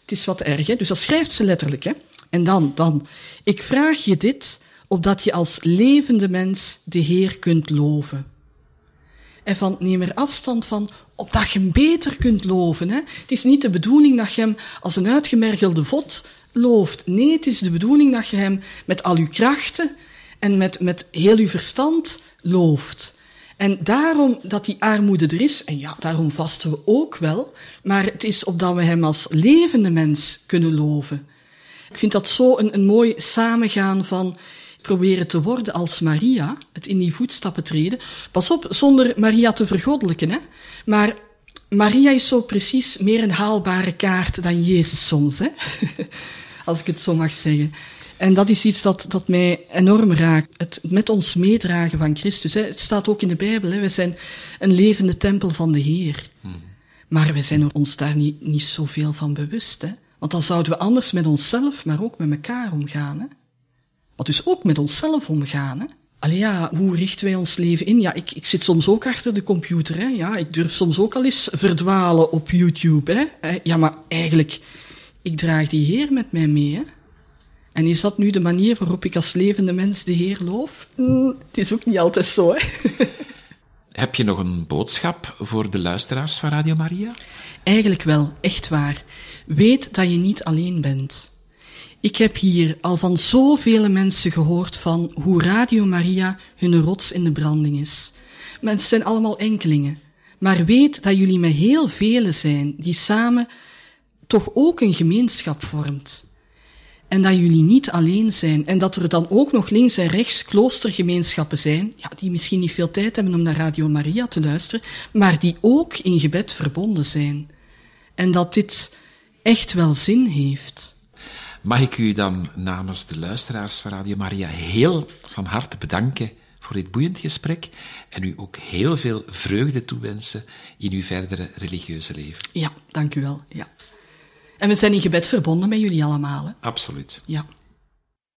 Het is wat erg, hè? Dus dat schrijft ze letterlijk, hè? En dan, dan. Ik vraag je dit, opdat je als levende mens de Heer kunt loven. En van neem er afstand van, opdat je hem beter kunt loven. Hè? Het is niet de bedoeling dat je hem als een uitgemergelde vod looft. Nee, het is de bedoeling dat je hem met al uw krachten en met, met heel uw verstand looft. En daarom dat die armoede er is, en ja, daarom vasten we ook wel, maar het is opdat we hem als levende mens kunnen loven. Ik vind dat zo een, een mooi samengaan van proberen te worden als Maria, het in die voetstappen treden. Pas op, zonder Maria te vergoddelijken, hè. Maar Maria is zo precies meer een haalbare kaart dan Jezus soms, hè. als ik het zo mag zeggen. En dat is iets dat, dat mij enorm raakt. Het met ons meedragen van Christus. Hè. Het staat ook in de Bijbel. Hè. We zijn een levende tempel van de Heer. Hmm. Maar we zijn ons daar niet, niet zoveel van bewust. Hè. Want dan zouden we anders met onszelf, maar ook met elkaar omgaan. Hè. Wat dus ook met onszelf omgaan. Hè? Allee ja, hoe richten wij ons leven in? Ja, ik, ik zit soms ook achter de computer. Hè? Ja, ik durf soms ook al eens verdwalen op YouTube. Hè? Eh, ja, maar eigenlijk, ik draag die Heer met mij mee. Hè? En is dat nu de manier waarop ik als levende mens de Heer loof? Mm, het is ook niet altijd zo, hè? Heb je nog een boodschap voor de luisteraars van Radio Maria? Eigenlijk wel, echt waar. Weet dat je niet alleen bent. Ik heb hier al van zoveel mensen gehoord van hoe Radio Maria hun rots in de branding is. Mensen zijn allemaal enkelingen. Maar weet dat jullie met heel velen zijn die samen toch ook een gemeenschap vormt. En dat jullie niet alleen zijn. En dat er dan ook nog links en rechts kloostergemeenschappen zijn, ja, die misschien niet veel tijd hebben om naar Radio Maria te luisteren, maar die ook in gebed verbonden zijn. En dat dit echt wel zin heeft. Mag ik u dan namens de luisteraars van Radio Maria heel van harte bedanken voor dit boeiend gesprek en u ook heel veel vreugde toewensen in uw verdere religieuze leven. Ja, dank u wel. Ja. En we zijn in gebed verbonden met jullie allemaal. Hè? Absoluut. Ja.